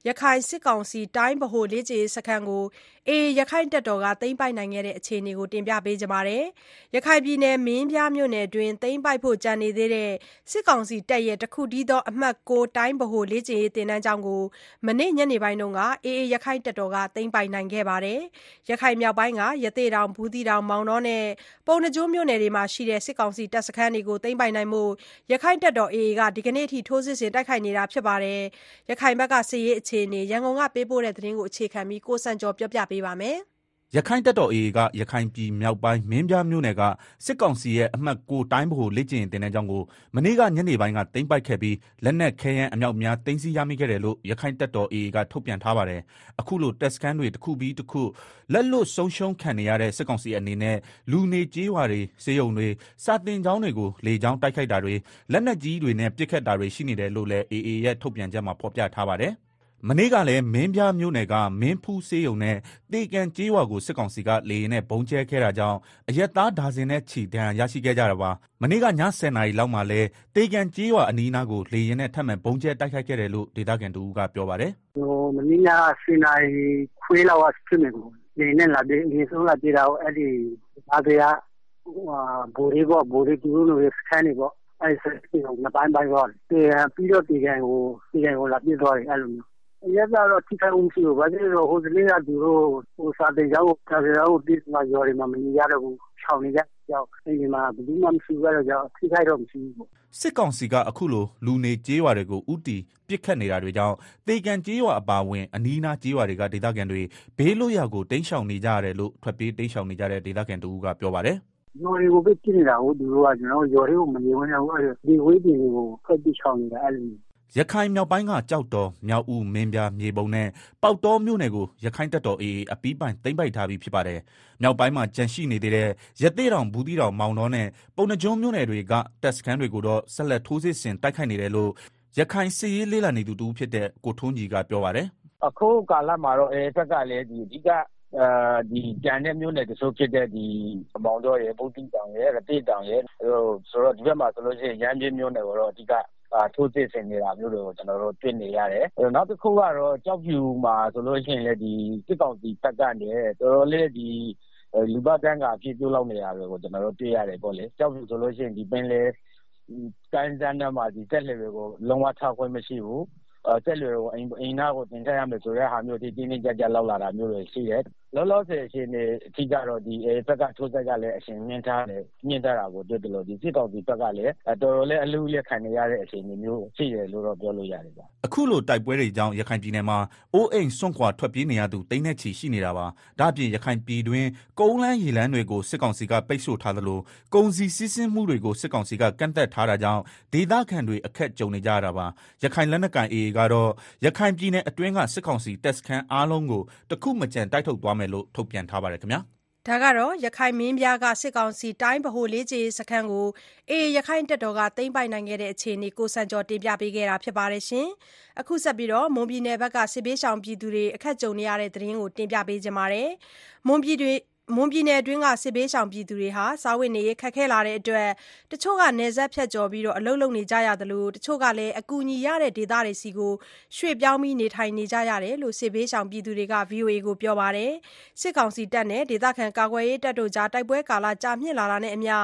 ရခိုင်စစ်ကောင်စီ တိုင်းဗဟိုလေ့ကျင့်ရေးစခန်းကို AA ရက္ခိုင့်တပ်တော်က သိမ်းပိုက်နိုင်ခဲ့တဲ့အခြေအနေကို တင်ပြပေးထားပါတယ်။ရခိုင်ပြည်နယ် မင်းပြားမြို့နယ်အတွင်း သိမ်းပိုက်ဖို့ ကျန်နေသေးတဲ့ စစ်ကောင်စီတပ်ရဲ့ တခုတည်းသော အမှတ် ၉ တိုင်းဗဟိုလေ့ကျင့်ရေး သင်တန်းကျောင်းကို မနေ့ညနေပိုင်းက AA ရက္ခိုင့်တပ်တော်က သိမ်းပိုက်နိုင်ခဲ့ပါတယ်။ရခိုင်မြောက်ပိုင်းက ရသေ့တောင်၊ဘူးသီးတောင်၊မောင်တောနဲ့ ပုဏ္ဏားကျွန်းမြို့နယ်တွေမှာရှိတဲ့ စစ်ကောင်စီတပ်စခန်းတွေကို သိမ်းပိုက်နိုင်ဖို့ ရက္ခိုင့်တပ်တော် AA က ဒီကနေ့အထိ ထိုးစစ်ဆင်တိုက်ခိုက်နေတာပါ။ရခိုင်ဘက်ကစစ်ရေးအခြေအနေ ရန်ကုန်ကပေးပို့တဲ့သတင်းကို အခြေခံပြီး ကိုစံကျော်ကပြောပြပါမယ်။ရက္ခိုင့်တပ်တော် AA က ရခိုင်ပြည်မြောက်ပိုင်း မင်းပြားမြို့နယ်က စစ်ကောင်စီရဲ့ အမှတ်တိုင်းဗဟိုလေ့ကျင့်ရေး သင်တန်းကျောင်းကို မနေ့က ညနေပိုင်းက သိမ်းပိုက်ခဲ့ပြီး လက်နက်ခဲယမ်း အမြောက်အများ သိမ်းဆည်းရမိခဲ့တယ်လို့ရက္ခိုင့်တပ်တော် AA က ထုတ်ပြန်ထားပါတယ်။အခုလို တပ်စခန်းတွေ တခုပြီးတခု လက်လွတ်ဆုံးရှုံးခံနေရတဲ့ စစ်ကောင်စီအနေနဲ့ လူနေကျေးရွာတွေ၊ဆေးရုံတွေ၊စာသင်ကျောင်းတွေကို လေကြောင်းတိုက်ခိုက်တာတွေ လက်နက်ကြီးတွေနဲ့ ပစ်ခတ်တာတွေ ရှိနေတယ်လို့လည်း AA ရဲ့ ထုတ်ပြန်ချက်မှာ ဖော်ပြထားပါတယ်။ မနေ့ကလည်း မင်းပြားမြို့နယ်က မင်းဖူးဆေးရုံနဲ့တေကန်ကျေးရွာကို စစ်ကောင်စီက လေရင်နဲ့ဘုံကျဲခဲ့တာကြောင့် အရက်သား ဒါဇင်နဲ့ချီ ဒဏ်ရာရရှိခဲ့ကြတာပါ မနေ့ကည10နာရီလောက်မှာလဲတေကန်ကျေးရွာအနီးနားကို လေရင်နဲ့ ထပ်မံဘုံကျဲတိုက်ခိုက်ခဲ့တယ်လို့ ဒေသခံတူကပြောပါတယ်ဟိုမင်းညာစင်နိုင်ခွေးလောက်ဖြစ်နေကိုနေနဲ့ လာပြီးဒီဆုံးလာပြေးတာကိုအဲ့ဒီအားတွေကဟိုဘူရီဘောဘူရီတူလို့ရစကန်နေပေါ့ အဲ့ဒီစကိကိုမပိုင်းပိုင်းပေါ့ပြီးတော့ဒီကန်ကိုဒီကန်ကို လာပြေးသွားတယ် အဲ့လိုမျိုး ရက်ကတော့ ထိခိုက်မှုရှိလို့ဘာဖြစ်လို့ဟိုစလေးကသူတို့ဟိုစာတင်ကြောင်းကို စာတင်ကြောင်းကိုပြီးမှရော်တွေမှာ မနေရတော့ဘူးခြောက်နေကြကြောက်အဲဒီမှာ ဘယ်သူမှ မရှိဘူးတော့ကြောက်ထိခိုက်တော့ မရှိဘူးပေါ့ စစ်ကောင်စီက အခုလို လူနေကျေးရွာတွေကိုဥတီပစ်ခတ်နေတာတွေကြောင့်တေကန်ကျေးရွာအပါအဝင် အနီးနားကျေးရွာတွေက ဒေသခံတွေ ဘေးလွတ်ရာကို တိမ်းရှောင်နေကြရတယ်လို့ ထွက်ပြေးတိမ်းရှောင်နေကြတဲ့ ဒေသခံတူကပြောပါတယ်ရော်တွေကိုပဲကြည့်နေတာကို သူတို့က ကျွန်တော်ရော်တွေကို မနေဝင်တော့ဘူး အဲ့ဒီဝေးပြည်တွေကိုဖက်ပြီးချောင်းနေတာ အဲ့လို ရခိုင်မြောက်ပိုင်းကကြောက်တော် မြောက်ဦး မင်းပြမြေပုံနဲ့ ပေါက်တော်မြို့နယ်ကိုရခိုင်တပ်တော် AA အပီးပိုင် သိမ်းပိုက်ထားပြီး ဖြစ်ပါတယ်။မြောက်ပိုင်းမှာကြန့်ရှိနေသေးတဲ့ ရသေးတောင် ဘူးတီတောင် မောင်တော်နဲ့ ပုံနှကျွန်းမြို့နယ်တွေက တပ်စခန်းတွေကိုတော့ ဆက်လက် ထိုးစစ်ဆင် တိုက်ခိုက်နေတယ်လို့ ရခိုင်စစ်ရေးလေးလာနေသူတူဖြစ်တဲ့ ကိုထွန်းကြီးကပြောပါတယ်။အခုကာလမှာတော့အဲဘက်ကလည်းဒီအဓိကအဲဒီကြံတဲ့မျိုးနယ်တချို့ဖြစ်တဲ့ဒီမောင်တော်ရဲ့ဗုဒ္ဓတောင်ရဲ့ရတိတောင်ရဲ့ဆိုတော့ဒီဘက်မှာဆိုလို့ရှိရင် ရမ်းပြင်းမျိုးနယ်ကိုတော့ အဓိက ထိုးစစ်ဆင်နေတာမျိုးတွေကို ကျွန်တော်တို့ တွေ့နေရတယ်။နောက်တစ်ခုကတော့ကြောက်ဖြူမှာဆိုလို့ရှိရင်လည်းဒီစစ်ကောင်စီတပ်ကနေ တော်တော်လေးဒီလူပတ်တန်းကအဖြစ် ပြုလုပ်နေတာတွေကို ကျွန်တော်တို့ တွေ့ရတယ်ပေါ့လေ။ကြောက်ဖြူဆိုလို့ရှိရင်ဒီပင်လေကိုင်းစန်းထဲမှာဒီတက်လေတွေကို လုံးဝထောက်ခွင့်မရှိဘူး။တက်လေကို အိမ်နာကို တင်ထားရမယ်ဆိုတဲ့ဟာမျိုးဒီတင်းတင်းကြပ်ကြပ်လောက်လာတာမျိုးတွေ ရှိတယ်။လောလောဆယ် အချိန်နေအထီးကတော့ဒီအဲဘက်က ထိုးဆက်ကလည်း အရှင်မြင့်ထားတယ်မြင့်ထားတာကို တွေ့တယ်လို့ဒီစစ်ကောင်စီဘက်ကလည်း တော်တော်လေး အလူလက်ခံနေရတဲ့ အခြေအနေမျိုး ရှိတယ်လို့တော့ ပြောလို့ရတယ်ဗျ အခုလို တိုက်ပွဲတွေကြောင့် ရခိုင်ပြည်နယ်မှာ အိုးအိမ်စွန့်ခွာ ထွက်ပြေးနေရသူတိမ့်နဲ့ချီ ရှိနေတာပါ။ဒါ့အပြင် ရခိုင်ပြည်တွင်း ကုန်းလန်း ရေလန်းတွေကို စစ်ကောင်စီက ပိတ်ဆို့ထားသလို ကုန်စည်စည်းစိမ်မှုတွေကို စစ်ကောင်စီက ကန့်သက်ထားတာကြောင့် ဒေသခံတွေ အခက်ကြုံနေကြရတာပါ။ရခိုင်လက်နက်ကိုင် AA ကတော့ ရခိုင်ပြည်နယ်အတွင်းက စစ်ကောင်စီတပ်စခန်းအားလုံးကို တခုမကြံတိုက်ထုတ်သွားမယ်လို့ထုတ်ပြန်ထားပါတယ်ခင်ဗျာ။ဒါကတော့ရခိုင်မင်းပြားကစစ်ကောင်စီတိုင်းဗဟိုလေးခြေစခန်းကိုအေရခိုင်တပ်တော်ကသိမ်းပိုက်နိုင်ခဲ့တဲ့အခြေအနေကိုစံကြော်တင်ပြပေးခဲ့တာဖြစ်ပါတယ်ရှင်။အခုဆက်ပြီးမွန်ပြည်နယ်ဘက်ကစစ်ဘေးရှောင်ပြည်သူတွေအခက်ကြုံနေရတဲ့သတင်းကိုတင်ပြပေးကြပါမယ်။မွန်ပြည်တွေ မွန်ပြည်နယ်အတွင်းက စစ်ဘေးရှောင်ပြည်သူတွေဟာ စားဝတ်နေရေး ခက်ခဲလာတဲ့အတွက် တချို့က နယ်စပ်ဖြတ်ကျော်ပြီးအလုပ်လုပ်နေကြရသလို တချို့ကလည်း အကူအညီရတဲ့ ဒေသတွေဆီ ရွှေ့ပြောင်းပြီးနေထိုင်နေကြရတယ်လို့ စစ်ဘေးရှောင်ပြည်သူတွေက VOA ကိုပြောပါတယ်။စစ်ကောင်စီတပ်နဲ့ ဒေသခံကာကွယ်ရေးတပ်တို့ကြား တိုက်ပွဲကာလ ကြာမြင့်လာတာနဲ့အမျှ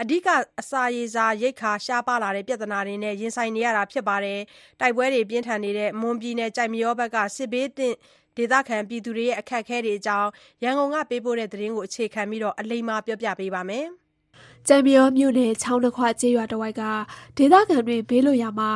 အဓိကအစာရေစာရိက္ခာ ရှားပါးလာတဲ့ ပြဿနာတွေနဲ့ ရင်ဆိုင်နေရတာဖြစ်ပါတယ်။တိုက်ပွဲတွေပြင်းထန်နေတဲ့ မွန်ပြည်နယ်ကြိုက်မရောဘက်က စစ်ဘေးသင့် ဒေသခံပြည်သူတွေရဲ့ အခက်အခဲတွေအကြောင်း ရန်ကုန်ကပေးပို့တဲ့သတင်းကို အခြေခံပြီး အလိမ္မာပြောပြပေးပါမယ်။ကြံပြောမြို့နယ် ချောင်းတစ်ခွကျေးရွာတဝိုက်က ဒေသခံတွေ ဘေးလွတ်ရာမှာ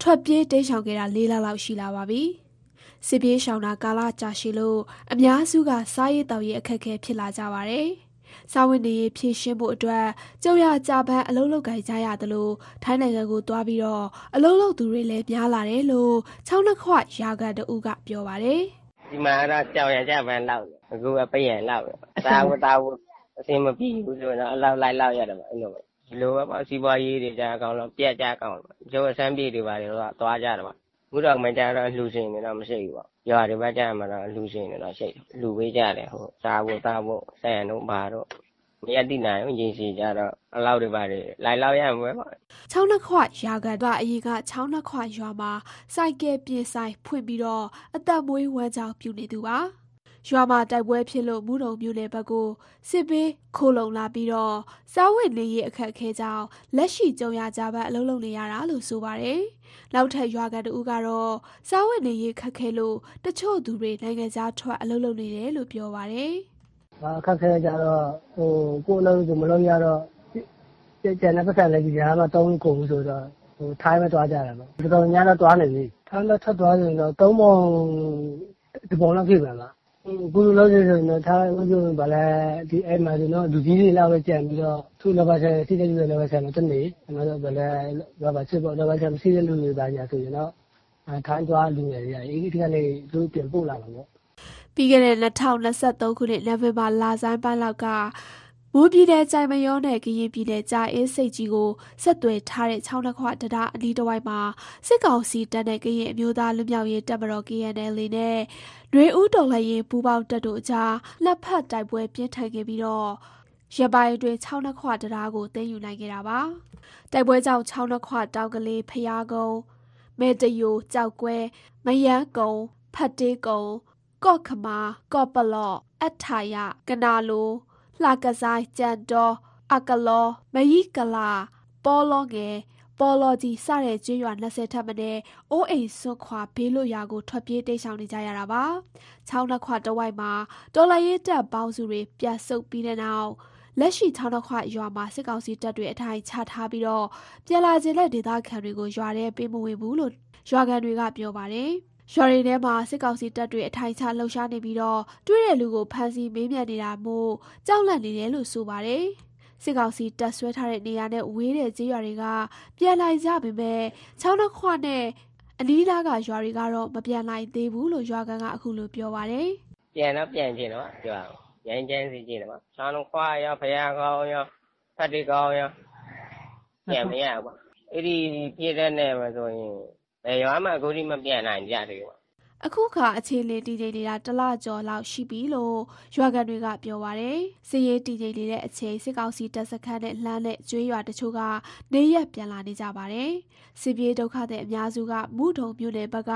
ထွက်ပြေးတိမ်းရှောင်ခဲ့တာ ၄ လလောက်ရှိလာပါပြီ။စစ်ပြေးရှောင်တာ ကာလကြာရှည်လို့ အများစုက စားရေးတောက်ရေး အခက်အခဲဖြစ်လာကြပါတယ်။စာဝင်နေရေး ဖြည့်ရှင်းဖို့အတွက် ကြုံရကြပန်း အလုံးလုံးကြိုင်ကြရသလို ထိုင်းနိုင်ငံကိုသွားပြီးတော့အလုံးလုံးသူတွေလည်း များလာတယ်လို့ ချောင်းနှခွရာကန်တူကပြောပါတယ်။ ဒီမှာတော့ကြောင်ရကြပန်းလောက်တယ်အခုကပယံလောက်တယ်စားဝတ်သားဝတ်အစင်မပြေဘူးဆိုတော့အလောက်လိုက်လောက်ရတယ်ပေါ့အဲ့လိုပဲဒီလိုပဲပေါ့စီးပွားရေးတွေကြာအကောင်တော့ပြက်ကြအကောင်ကျိုးအစမ်းပြေတွေပါတယ်တော့သွားကြတယ်ပေါ့ဘုတော့မကြတော့လှူရှင်တွေတော့မရှိဘူးပေါ့ရွာတွေဘက်ကြမှာတော့လှူရှင်တွေတော့ရှိတယ်လှူပေးကြတယ်ဟိုစားဖို့သားဖို့ဆက်ရံတို့ဘာတို့ မရတိနိုင်ရင်ရင်စီကြတော့အလောက်တွေပါတယ်လိုက်လောက်ရမှာပေါ့ချောင်းနှခွရာကန်ကအရင်ကချောင်းနှခွရွာမှာစိုက်ကဲပြင်ဆိုင်ဖွင့်ပြီးတော့အသက်မွေးဝမ်းကြောင်းပြုနေသူပါရွာမှာတိုက်ပွဲဖြစ်လို့မူးတုံမြို့နယ်ဘက်ကိုစစ်ပေးခိုလုံလာပြီးတော့စားဝတ်နေရေးအခက်အခဲကြောင့်လက်ရှိကြုံရကြပန်းအလုံးလုံးနေရတာလို့ဆိုပါတယ်နောက်ထပ်ရွာကန်တူကတော့စားဝတ်နေရေးခက်ခဲလို့တချို့သူတွေနိုင်ငံခြားထွက်အလုပ်လုပ်နေတယ်လို့ပြောပါတယ် အခက်ခဲကြတော့ဟိုကိုယ်လုံးဆိုမလုံးရတော့ ကျန်တဲ့ပတ်စံလည်း ဒီဟာမှတုံးကုန်ဆိုတော့ဟိုထိုင်းမသွားကြတယ်ပေါ့ တော်တော်များတော့ သွားနေပြီ ထိုင်းတော့ထွက်သွားရင်တော့ သုံးပုံဒီပုံလောက်ဖြစ်ပါလားအခုလုံးဆိုရင်တော့ထားဥပမာဗလဲဒီအဲ့မှာဆိုတော့လူကြီးတွေလောက်ပဲကြံပြီးတော့သူ့လောဘဆက်စီးတဲ့လူတွေလောဘဆက်တော့တနေ့ကျွန်တော်တို့ဗလဲလောဘစစ်ပေါ့လောဘဆက်မရှိတဲ့လူတွေပါညာဆိုရင်တော့ ထိုင်းသွား လူတွေရအေးဒီကနေ သူပြန်ပို့လာမှာပေါ့ ပြီးခဲ့တဲ့2023ခုနှစ်နိုဝင်ဘာလဆန်းပိုင်းလောက်ကမွန်ပြည်နယ်ကြိုင်မရောနဲ့ကရင်ပြည်နယ်ကြာအင်းဆိပ်ကြီးကိုဆက်သွယ်ထားတဲ့ချောင်းနှစ်ခွတံတားအနီးတစ်ဝိုက်မှာစစ်ကောင်စီတပ်နဲ့ကရင်အမျိုးသားလွတ်မြောက်ရေးတပ်မတော် KNLA နဲ့နွေဦးတော်လှန်ရေးပူးပေါင်းတပ်တို့အကြားလက်ဖက်တိုက်ပွဲပြင်းထန်ခဲ့ပြီးတော့ရက်ပိုင်းအတွင်းချောင်းနှစ်ခွတံတားကိုသိမ်းယူနိုင်ခဲ့တာပါတိုက်ပွဲကြောင့်ချောင်းနှစ်ခွတောင်ကလေးဖျားကုန်းမဲတယိုကြောက်ကွဲမယန်းကုံဖတ်တေးကုံ ကော့ခမာကော့ပလော့အထာယကနာလိုလှကဆိုင်ကြံတော်အကလောမယီကလာပေါ်လောငယ်ပေါ်လောကြီးစတဲ့ကျွရွာ20ထပ်မတဲ့အိုးအိမ်စွန့်ခွာဘေးလွတ်ရာကိုထွက်ပြေးတိတ်ဆောင်နေကြရတာပါ။ချောင်းနှခွတဝိုက်မှာတော်လရေးတပ်ပေါင်းစုတွေပြတ်ဆုပ်ပြီးတဲ့နောက်လက်ရှိချောင်းနှခွရွာမှာစစ်ကောင်စီတပ်တွေအထိုင်ချထားပြီးတော့ပြည်လာခြင်းတဲ့ဒေသခံတွေကိုရွာထဲပေးမဝင်ဘူးလို့ရွာခံတွေကပြောပါတယ်။ ရွာတွေထဲမှာစစ်ကောင်စီတပ်တွေအထိုင်ချလှုပ်ရှားနေပြီးတော့တွေ့တဲ့လူကိုဖမ်းဆီးမေးမြန်းနေတာမို့ကြောက်လန့်နေတယ်လို့ဆိုပါတယ်။စစ်ကောင်စီတပ်ဆွဲထားတဲ့နေရာနဲ့ဝေးတဲ့ကျေးရွာတွေကပြန်လာကြပေမဲ့ချောင်းနှခွနဲ့အနီးနားကရွာတွေကတော့မပြန်နိုင်သေးဘူးလို့ရွာကန်ကအခုလိုပြောပါတယ်ပြန်တော့ပြန်ချင်တော့ပြောအောင်ရိုင်းချမ်းစီချင်တော့ဆောင်းခွာရောဖယားကောင်းရောဖတ်တိကောင်းရောပြန်မရဘူးပေါ့အဲ့ဒီပြည့်တဲ့နဲ့မဆိုရင် ဘယ်ရွာမှအခုထိမပြန်နိုင်ကြသေးဘူး။အခုခါအခြေအနေတည်ငြိမ်နေတာတစ်လကျော်လောက်ရှိပြီလို့ရွာကန်တွေကပြောပါတယ်။စစ်ရေးတည်ငြိမ်နေတဲ့အချိန်စစ်ကောင်စီတပ်စခန်းနဲ့လှမ်းတဲ့ကျွေးရွာတချို့ကနေရက်ပြန်လာနေကြပါတယ်။စစ်ပြေးဒုက္ခတဲ့အများစုကမုထုံမြို့နယ်ဘက်က